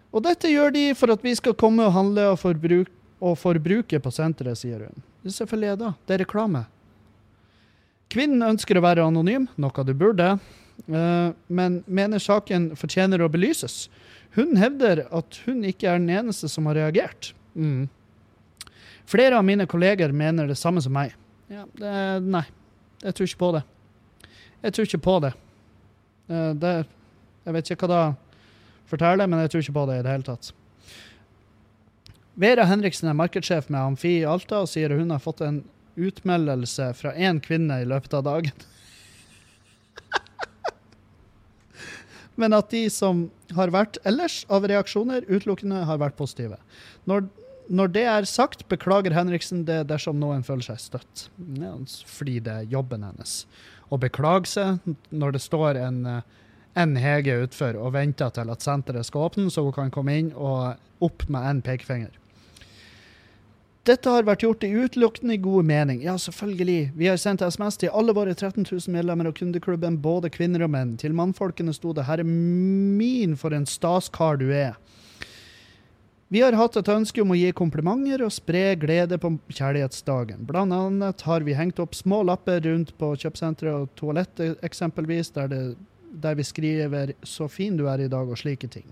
Og dette gjør de for at vi skal komme og handle og, forbruk og forbruke på senteret, sier hun. Det er selvfølgelig det. Det er reklame. Kvinnen ønsker å være anonym, noe du burde, eh, men mener saken fortjener å belyses. Hun hevder at hun ikke er den eneste som har reagert. Mm. Flere av mine kolleger mener det samme som meg. Ja, det, nei, jeg tror ikke på det. Jeg tror ikke på det. Eh, det jeg vet ikke hva da forteller, men jeg tror ikke på det i det hele tatt. Vera Henriksen er markedssjef med Amfi i Alta og sier hun har fått en utmeldelse fra én kvinne i løpet av dagen. Men at de som har vært ellers av reaksjoner, utelukkende har vært positive. Når, når det er sagt, beklager Henriksen det dersom noen føler seg støtt. Fordi det er jobben hennes. Å beklage seg når det står en, eh, en Hege utfor og venter til at senteret skal åpne, så hun kan komme inn og opp med en pekefinger. Dette har vært gjort i utelukkende god mening. Ja, selvfølgelig. Vi har sendt SMS til alle våre 13 000 medlemmer av kundeklubben, både kvinner og menn. Til mannfolkene sto det 'Herre min, for en staskar du er'. Vi har hatt et ønske om å gi komplimenter og spre glede på kjærlighetsdagen. Blant annet har vi hengt opp små lapper rundt på kjøpesenteret og toalettet eksempelvis, der, det, der vi skriver 'Så fin du er i dag' og slike ting.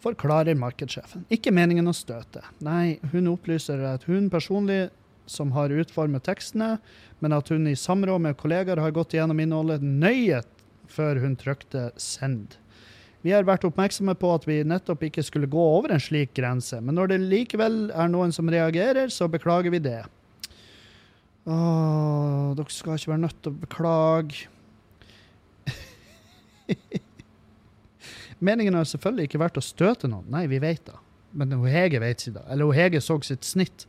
Forklarer markedssjefen. Ikke meningen å støte. Nei, hun opplyser at hun personlig som har utformet tekstene, men at hun i samråd med kollegaer har gått gjennom innholdet nøye før hun trykte 'send'. Vi har vært oppmerksomme på at vi nettopp ikke skulle gå over en slik grense, men når det likevel er noen som reagerer, så beklager vi det. Åh, dere skal ikke være nødt til å beklage. Meningen har selvfølgelig ikke vært å støte noen. Nei, vi vet det. Men hun Hege vet ikke det. Eller hun Hege så sitt snitt.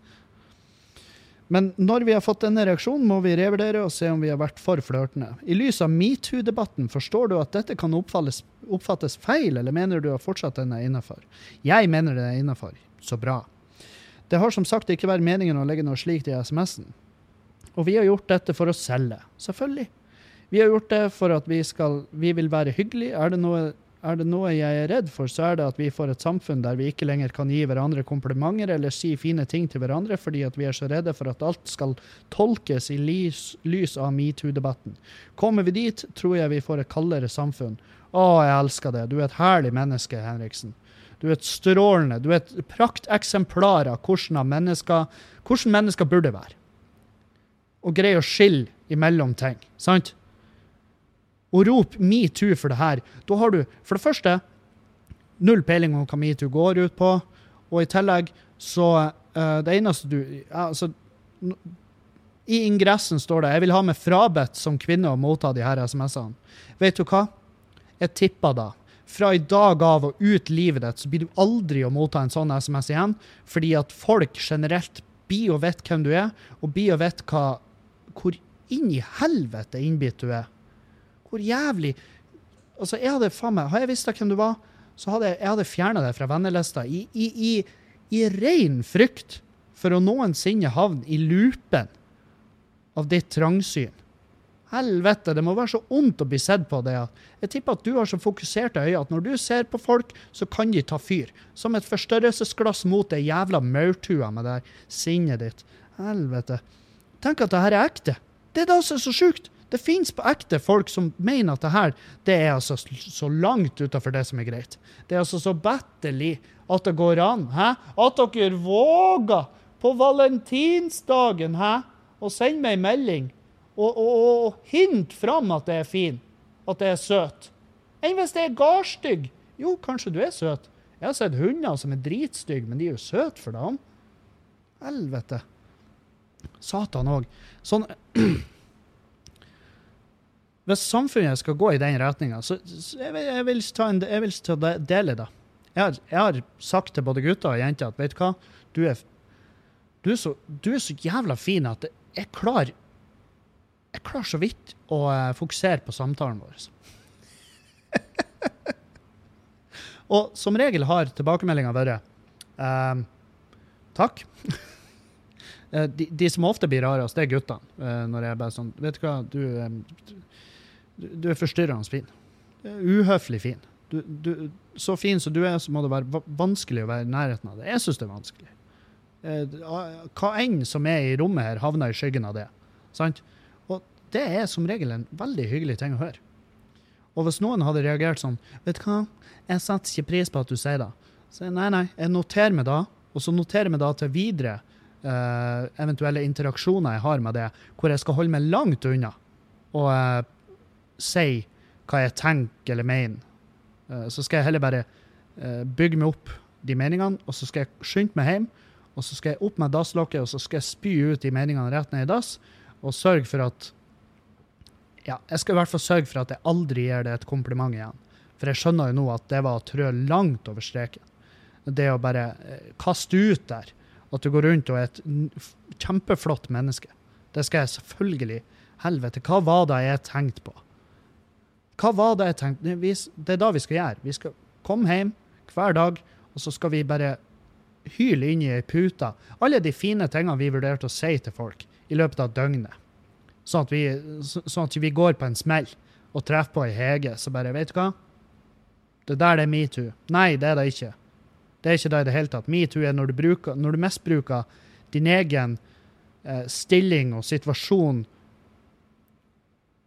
Men når vi har fått denne reaksjonen, må vi revurdere og se om vi har vært for flørtende. I lys av metoo-debatten, forstår du at dette kan oppfattes, oppfattes feil, eller mener du at fortsatt den er innafor? Jeg mener den er innafor. Så bra. Det har som sagt ikke vært meningen å legge noe slikt i SMS-en. Og vi har gjort dette for å selge. Selvfølgelig. Vi har gjort det for at vi, skal, vi vil være hyggelige. Er det, noe, er det noe jeg er redd for, så er det at vi får et samfunn der vi ikke lenger kan gi hverandre komplimenter eller si fine ting til hverandre fordi at vi er så redde for at alt skal tolkes i lys, lys av metoo-debatten. Kommer vi dit, tror jeg vi får et kaldere samfunn. Å, jeg elsker det. Du er et herlig menneske, Henriksen. Du er et strålende, du er et prakteksemplar av hvordan mennesker, hvordan mennesker burde være. Og greier å skille imellom ting. Sant? Og rop metoo for det her. Da har du for det første null peiling om hva metoo går ut på, og i tillegg så uh, Det eneste du altså, I ingressen står det 'Jeg vil ha meg frabedt som kvinne å motta de her SMS-ene'. Vet du hva? Jeg tipper da fra i dag av og ut livet ditt, så blir du aldri å motta en sånn SMS igjen, fordi at folk generelt blir og vet hvem du er, og blir og vet hva, hvor inn i helvete innbitt du er. Hvor jævlig Altså, jeg hadde faen meg Har jeg visst hvem du var, så hadde jeg, jeg hadde fjerna deg fra vennelista i, i, i, i ren frykt for å noensinne havne i loopen av ditt trangsyn. Helvete, det må være så ondt å bli sett på det. Jeg tipper at du har så fokuserte øyne at når du ser på folk, så kan de ta fyr. Som et forstørrelsesglass mot det jævla maurtua med det sinnet ditt. Helvete. Tenk at det her er ekte. Det er da som er så sjukt. Det fins på ekte folk som mener at det her det er altså så langt utafor det som er greit. Det er altså så batterlig at det går an. Hæ? At dere våger på valentinsdagen hæ? å sende meg en melding og, og, og hint fram at det er fin, at det er søt. Enn hvis det er gardstygg? Jo, kanskje du er søt. Jeg har sett hunder som er dritstygge, men de er jo søte for dagen. Helvete. Satan òg. Sånn Hvis samfunnet skal gå i den retninga, så, så jeg, vil, jeg, vil ta en, jeg vil ta de- dele det. Jeg har, jeg har sagt til både gutter og jenter at vet du hva, du er, du er, så, du er så jævla fin at jeg klarer jeg klarer så vidt å eh, fokusere på samtalen vår. og som regel har tilbakemeldinga vært ehm, takk. Eh, de, de som ofte blir rarest, det er guttene. når jeg bare sånn Vet du hva, du, du, er forstyrrende fin. Uhøflig fin. Du, du, så fin som du er, så må det være vanskelig å være i nærheten av det. Jeg syns det er vanskelig. Eh, hva enn som er i rommet her, havner i skyggen av det. Sant? Og det er som regel en veldig hyggelig ting å høre. Og hvis noen hadde reagert sånn Vet du hva, jeg setter ikke pris på at du sier det. Så nei, nei, jeg noterer meg da, og så noterer jeg meg da til videre eh, eventuelle interaksjoner jeg har med det, hvor jeg skal holde meg langt unna og eh, si hva jeg tenker eller mener. Eh, så skal jeg heller bare eh, bygge meg opp de meningene, og så skal jeg skynde meg hjem, og så skal jeg opp med dasslokket, og så skal jeg spy ut de meningene rett ned i dass, og sørge for at ja, jeg skal i hvert fall sørge for at jeg aldri gir det et kompliment igjen. For jeg skjønner jo nå at det var å trø langt over streken. Det å bare eh, kaste ut der at du går rundt og er et kjempeflott menneske. Det skal jeg selvfølgelig Helvete, hva var det jeg tenkte på? Hva var det jeg tenkte? Det, er da vi skal gjøre. Vi skal komme hjem hver dag, og så skal vi bare hyle inn i ei pute alle de fine tingene vi vurderte å si til folk i løpet av døgnet. Sånn at vi, så- sånn at vi går på en smell og treffer på ei Hege, så bare Vet du hva? Det der det er metoo. Nei, det er det ikke. Det er ikke det i det hele tatt. Metoo er når du, bruker, når du misbruker din egen eh, stilling og situasjon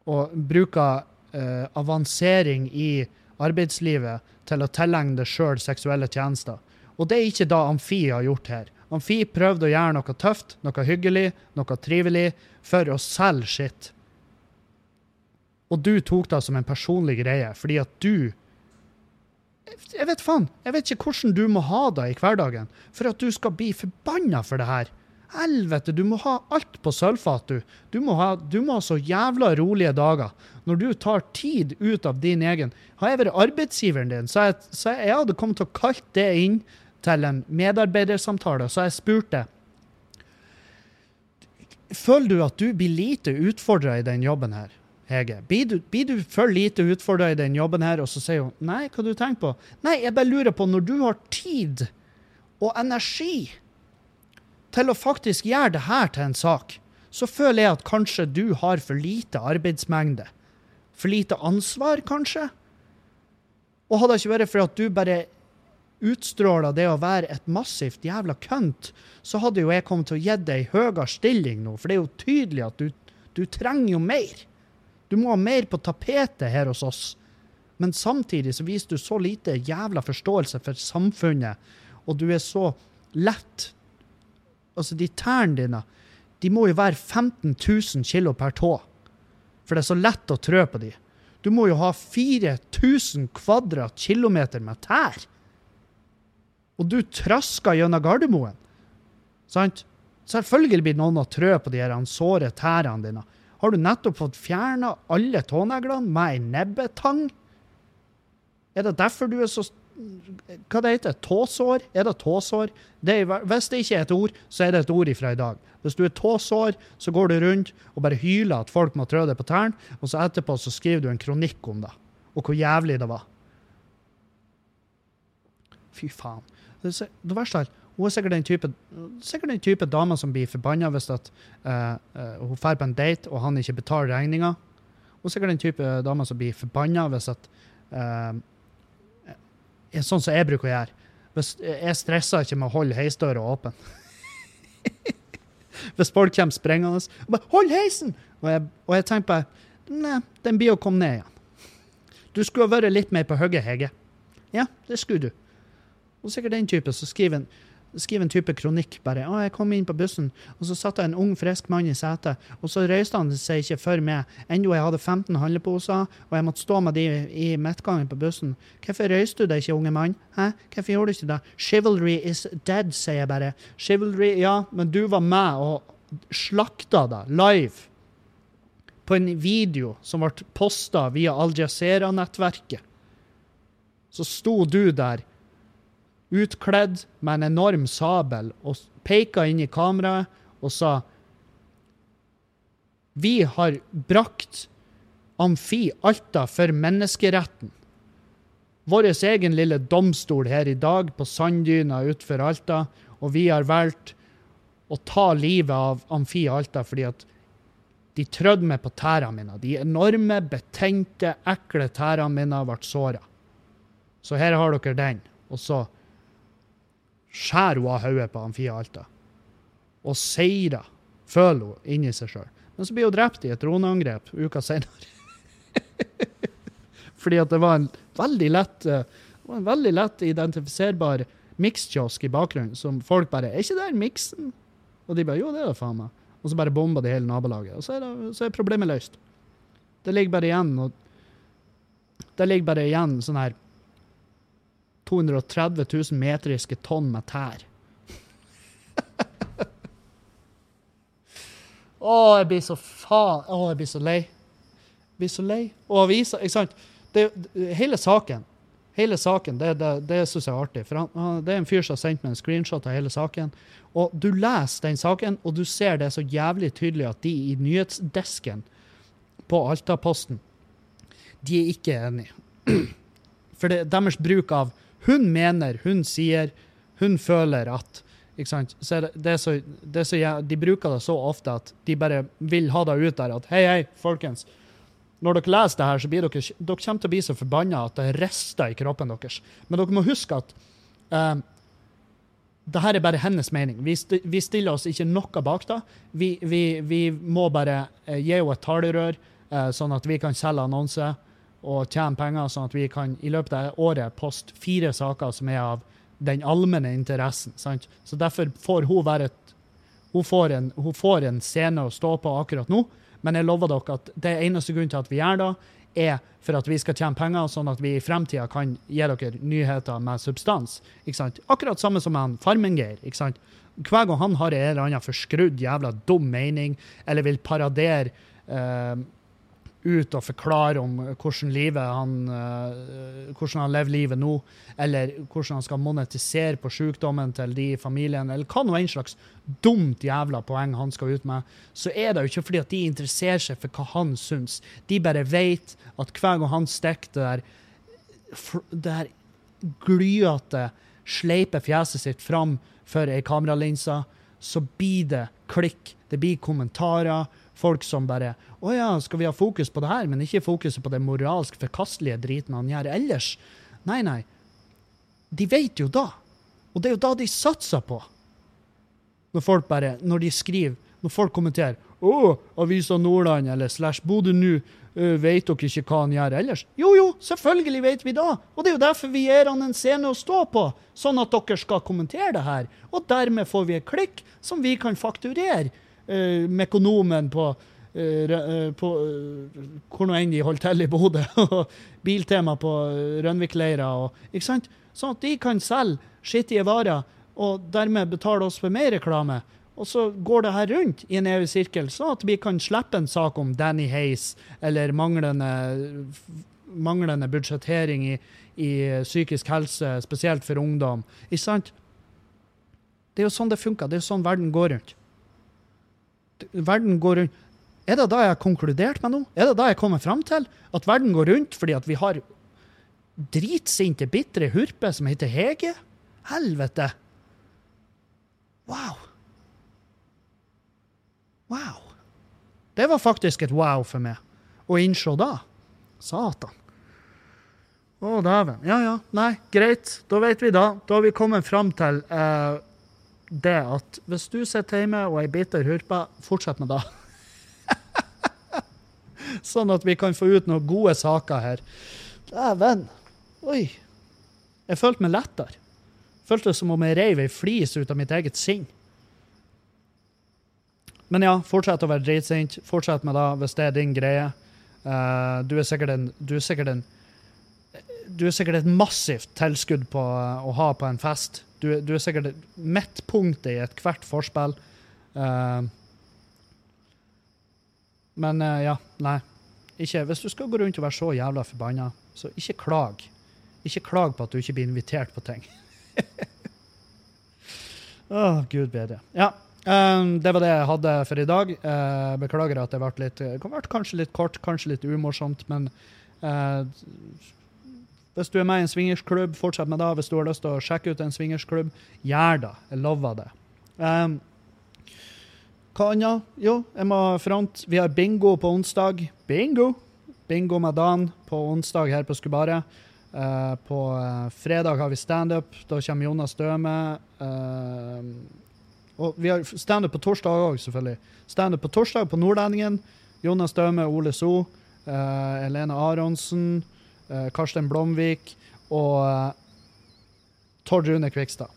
og bruker eh, avansering i arbeidslivet til å tilegne deg sjøl seksuelle tjenester. Og det er ikke da Amfi har gjort her. Amfi prøvde å gjøre noe tøft, noe hyggelig, noe trivelig, for å selge skitt. Og du tok det som en personlig greie, fordi at du Jeg vet faen. Jeg vet ikke hvordan du må ha det i hverdagen for at du skal bli forbanna for det her. Helvete, du må ha alt på sølvfat, du. Du må, ha, du må ha så jævla rolige dager. Når du tar tid ut av din egen Har jeg vært arbeidsgiveren din, så jeg, så jeg hadde kommet til å kalt det inn til en medarbeidersamtale, så jeg spurte føler du at du blir lite utfordra i den jobben her, Hege? Blir du, blir du for lite utfordra i den jobben her, og så sier hun nei, hva du tenker på? Nei, jeg bare lurer på, når du har tid og energi til å faktisk gjøre det her til en sak, så føler jeg at kanskje du har for lite arbeidsmengde. For lite ansvar, kanskje? Og hadde det ikke vært for at du bare utstråla det å være et massivt jævla kønt, så hadde jo jeg kommet til å gi deg høyere stilling nå, for det er jo tydelig at du, du trenger jo mer. Du må ha mer på tapetet her hos oss. Men samtidig så viser du så lite jævla forståelse for samfunnet, og du er så lett Altså, de tærne dine, de må jo være 15 000 kilo per tå. For det er så lett å trø på de. Du må jo ha 4000 kvadratkilometer med tær. Og du trasker gjennom Gardermoen. Sant? Selvfølgelig blir noen å trø på de her såre tærne dine. Har du nettopp fått fjerna alle tåneglene med ei nebbetang? Er det derfor du er så Hva det heter Tåsår? Er det tåsår? Det er, hvis det ikke er et ord, så er det et ord ifra i dag. Hvis du er tåsår, så går du rundt og bare hyler at folk må trø deg på tærne, og så etterpå så skriver du en kronikk om det, og hvor jævlig det var. Fy faen. Det, det verste er hun er sikkert den type, sikkert den type dame som blir forbanna hvis at, uh, uh, hun drar på en date og han ikke betaler regninga. Hun er sikkert den type dame som blir forbanna hvis at eh, Sånn som jeg bruker å gjøre. Hvis, jeg stresser ikke med å holde heisdøra åpen. hvis folk kommer sprengende og bare 'Hold heisen!' Og jeg, og jeg tenker bare Nei, den blir å komme ned igjen. Du skulle ha vært litt mer på hugget, Hege. Ja, det skulle du. Og sikkert den type som skriver en, skriver en type kronikk bare. Å, jeg kom inn på bussen, og så satt det en ung, frisk mann i setet, og så røyste han seg ikke for meg, enda jeg hadde 15 handleposer, og jeg måtte stå med de i midtgangen på bussen. Hvorfor røyste du deg ikke, unge mann? Hæ? Hvorfor gjorde du ikke det? Chivalry is dead, sier jeg bare. Chivalry, ja, men du var med og slakta det live på en video som ble posta via Al Jazeera-nettverket. Så sto du der utkledd med en enorm sabel og peka inn i kameraet og sa Vi har brakt Amfi Alta for menneskeretten. Vår egen lille domstol her i dag på sanddyna utenfor Alta, og vi har valgt å ta livet av Amfi Alta fordi at de trødde meg på tærne mine. De enorme, betente, ekle tærne mine ble såra. Så her har dere den. Og så skjærer hun av hodet på Amfia Alta. Og seirer, føler hun inni seg sjøl. Men så blir hun drept i et droneangrep uka senere. Fordi at det var en veldig lett, eh, en veldig lett identifiserbar mikskiosk i bakgrunnen, som folk bare 'Er ikke der miksen?' Og de bare 'Jo, det er det faen meg'. Og så bare bomba de hele nabolaget. Og så er, det, så er problemet løst. Det ligger bare igjen og Det ligger bare igjen sånn her 230 000 metriske tonn med tær. Å, jeg blir så faen Å, jeg blir så lei. Jeg blir så lei. Og avisa, ikke sant. Det, det, hele saken, hele saken, det, det, det syns jeg er artig. For han, det er en fyr som har sendt meg en screenshot av hele saken. Og du leser den saken, og du ser det så jævlig tydelig at de i nyhetsdesken på Altaposten, de er ikke enige. For det, deres bruk av hun mener, hun sier, hun føler at ikke sant? Så det, det så, det så, de bruker det så ofte at de bare vil ha det ut der at hei, hei, folkens. Når dere leser det her, så blir dere, dere kommer til å bli så forbanna at det rister i kroppen deres. Men dere må huske at um, det her er bare hennes mening. Vi, st vi stiller oss ikke noe bak det. Vi, vi, vi må bare eh, gi henne et talerør, eh, sånn at vi kan selge annonse og tjene penger, sånn at vi kan i løpet av året poste fire saker som er av den allmenne interessen. Sant? Så derfor får hun være et hun får, en, hun får en scene å stå på akkurat nå, men jeg lover dere at det eneste grunnen til at vi gjør det, er for at vi skal tjene penger, sånn at vi i fremtida kan gi dere nyheter med substans. Ikke sant? Akkurat samme som han Farmengeir. ikke sant? Hver gang han har en eller annen forskrudd, jævla dum mening, eller vil paradere eh, ut og forklare om hvordan livet han eh, hvordan han lever livet nå, eller hvordan han skal monetisere på sykdommen til de i familien, eller hva nå en slags dumt jævla poeng han skal ut med, så er det jo ikke fordi at de interesserer seg for hva han syns. De bare vet at hver gang han stikker det der, det her glyete, sleipe fjeset sitt fram for ei kameralinse, så blir det klikk, det blir kommentarer, folk som bare Å ja, skal vi ha fokus på det her, men ikke fokuset på den moralsk forkastelige driten han gjør ellers? Nei, nei. De vet jo da. Og det er jo da de satser på. Når folk bare Når de skriver, når folk kommenterer Å, Avisa Nordland eller slash Bodø nå, uh, vet dere ikke hva han gjør ellers? Jo, jo, selvfølgelig vet vi da. Og det er jo derfor vi gir han en scene å stå på, sånn at dere skal kommentere det her. Og dermed får vi et klikk som vi kan fakturere øh, Mekonomen på Rø- øh, på øh, hvor nå enn de holder til i Bodø, og Biltema på øh, Rønvik-leira, ikke sant? Sånn at de kan selge skittige varer, og dermed betale oss for mer reklame. Og så går det her rundt i en evig sirkel, sånn at vi kan slippe en sak om Danny Hayes eller manglende, manglende budsjettering i, i psykisk helse, spesielt for ungdom. Ikke sant? Det er jo sånn det funker. Det er jo sånn verden går rundt. Verden går rundt. Er det da jeg har konkludert med noe? Er det da jeg kommer fram til? At verden går rundt fordi at vi har dritsinte, bitre hurpe som heter Hege? Helvete! Wow. Wow. Det var faktisk et wow for meg å innse da. Satan. Å, dæven. Ja, ja. Nei, greit. Da vet vi da. Da har vi kommet fram til eh, det at hvis du sitter hjemme og er bitter hurpe, fortsett med det. sånn at vi kan få ut noen gode saker her. Dæven. Oi. Jeg følte meg lettere. Følte som om jeg reiv ei flis ut av mitt eget sinn. Men ja, fortsett å være dritsint. Fortsett med det hvis det er din greie. Eh, du er sikkert en Du er sikkert en Du er sikkert et massivt tilskudd på eh, å ha på en fest. Du, du er sikkert et midtpunktet i ethvert forspill. Uh, men uh, ja, nei. Ikke, hvis du skal gå rundt og være så jævla forbanna, så ikke klag. Ikke klag på at du ikke blir invitert på ting. Å, gud bedre. Ja, Um, det var det jeg hadde for i dag. Uh, beklager at det ble litt kanskje litt kort, kanskje litt umorsomt, men eh, hvis du er med i en swingersklubb, fortsett med det. Hvis du har lyst til å sjekke ut en swingersklubb, gjør det. Jeg lover det. Um, hva annet? Jo, jeg må front. Vi har bingo på onsdag. Bingo! Bingo med Dan på onsdag her på Skubaret. Uh, på uh, fredag har vi standup. Da kommer Jonas Døme. Uh, og vi har standup på torsdag òg, selvfølgelig. Standup på torsdag på Nordlendingen. Jonas Døme, Ole So, eh, Helene Aronsen, Karsten Blomvik og eh, Tord Rune Kvikstad.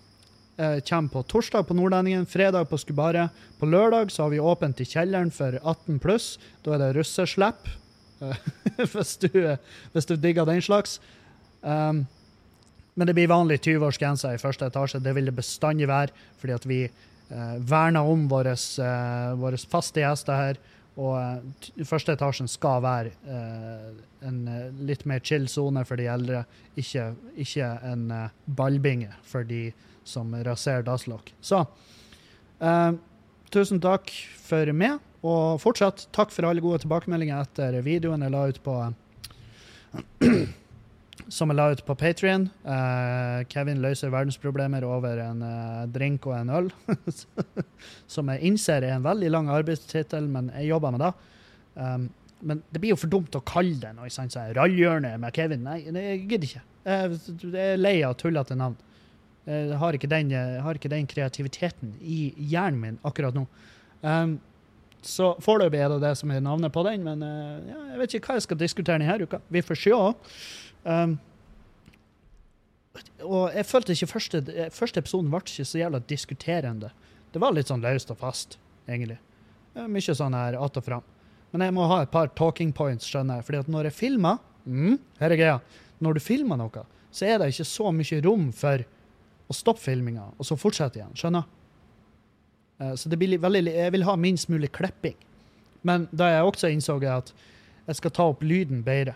Eh, kommer på torsdag på Nordlendingen, fredag på Skubaret. På lørdag så har vi åpent i kjelleren for 18 pluss. Da er det russeslipp, eh, hvis, du, hvis du digger den slags. Um, men det blir vanlig 20-årsgrense i første etasje. Det vil det bestandig være, fordi at vi eh, verner om våre uh, faste gjester her. Og eh, første etasjen skal være eh, en eh, litt mer chill sone for de eldre, ikke, ikke en eh, ballbinge for de som raserer dasslokk. Så eh, tusen takk for meg, og fortsatt takk for alle gode tilbakemeldinger etter videoen jeg la ut på som jeg la ut på Patrion. Kevin løser verdensproblemer over en uh, drink og en øl. som jeg innser er en veldig lang arbeidstittel, men jeg jobber med det. Um, men det blir jo for dumt å kalle det noe sånt som Rallhjørnet med Kevin. Nei, jeg gidder ikke. Jeg, er lei av tullete navn. Jeg har ikke, den, jeg har ikke den kreativiteten i hjernen min akkurat nå. Um, så foreløpig er det det som er navnet på den, men uh, ja, jeg vet ikke hva jeg skal diskutere denne uka. Vi får se. Um, og jeg følte ikke første, første episoden ble ikke så jævla diskuterende. Det var litt sånn løst og fast, egentlig. Mye sånn her att og fram. Men jeg må ha et par talking points, skjønner jeg. Fordi at når jeg filmer mm, Her er greia. Når du filmer noe, så er det ikke så mye rom for å stoppe filminga og så fortsette igjen. Skjønner? Eh, Så det blir veldig, jeg vil ha minst mulig klipping. Men da jeg også innså at jeg skal ta opp lyden bedre.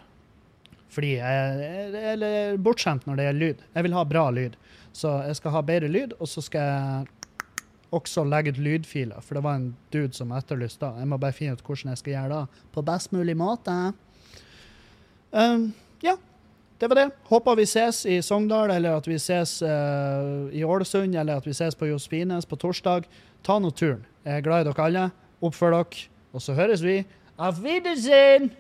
Fordi jeg jeg er bortskjemt når det gjelder lyd. Jeg vil ha bra lyd. Så jeg skal ha bedre lyd, og så skal jeg også legge ut lydfiler, for det var en dude som etterlyste da. Jeg må bare finne ut hvordan jeg skal gjøre det på best mulig måte. Um, ja, det var det. Håper vi ses i Sogndal, eller at vi ses uh, i Ålesund, eller at vi ses på Josefines på torsdag. Ta nå turen. Jeg er glad i dere alle. Oppfør dere. Og så høres vi. Auf Wiedersehen!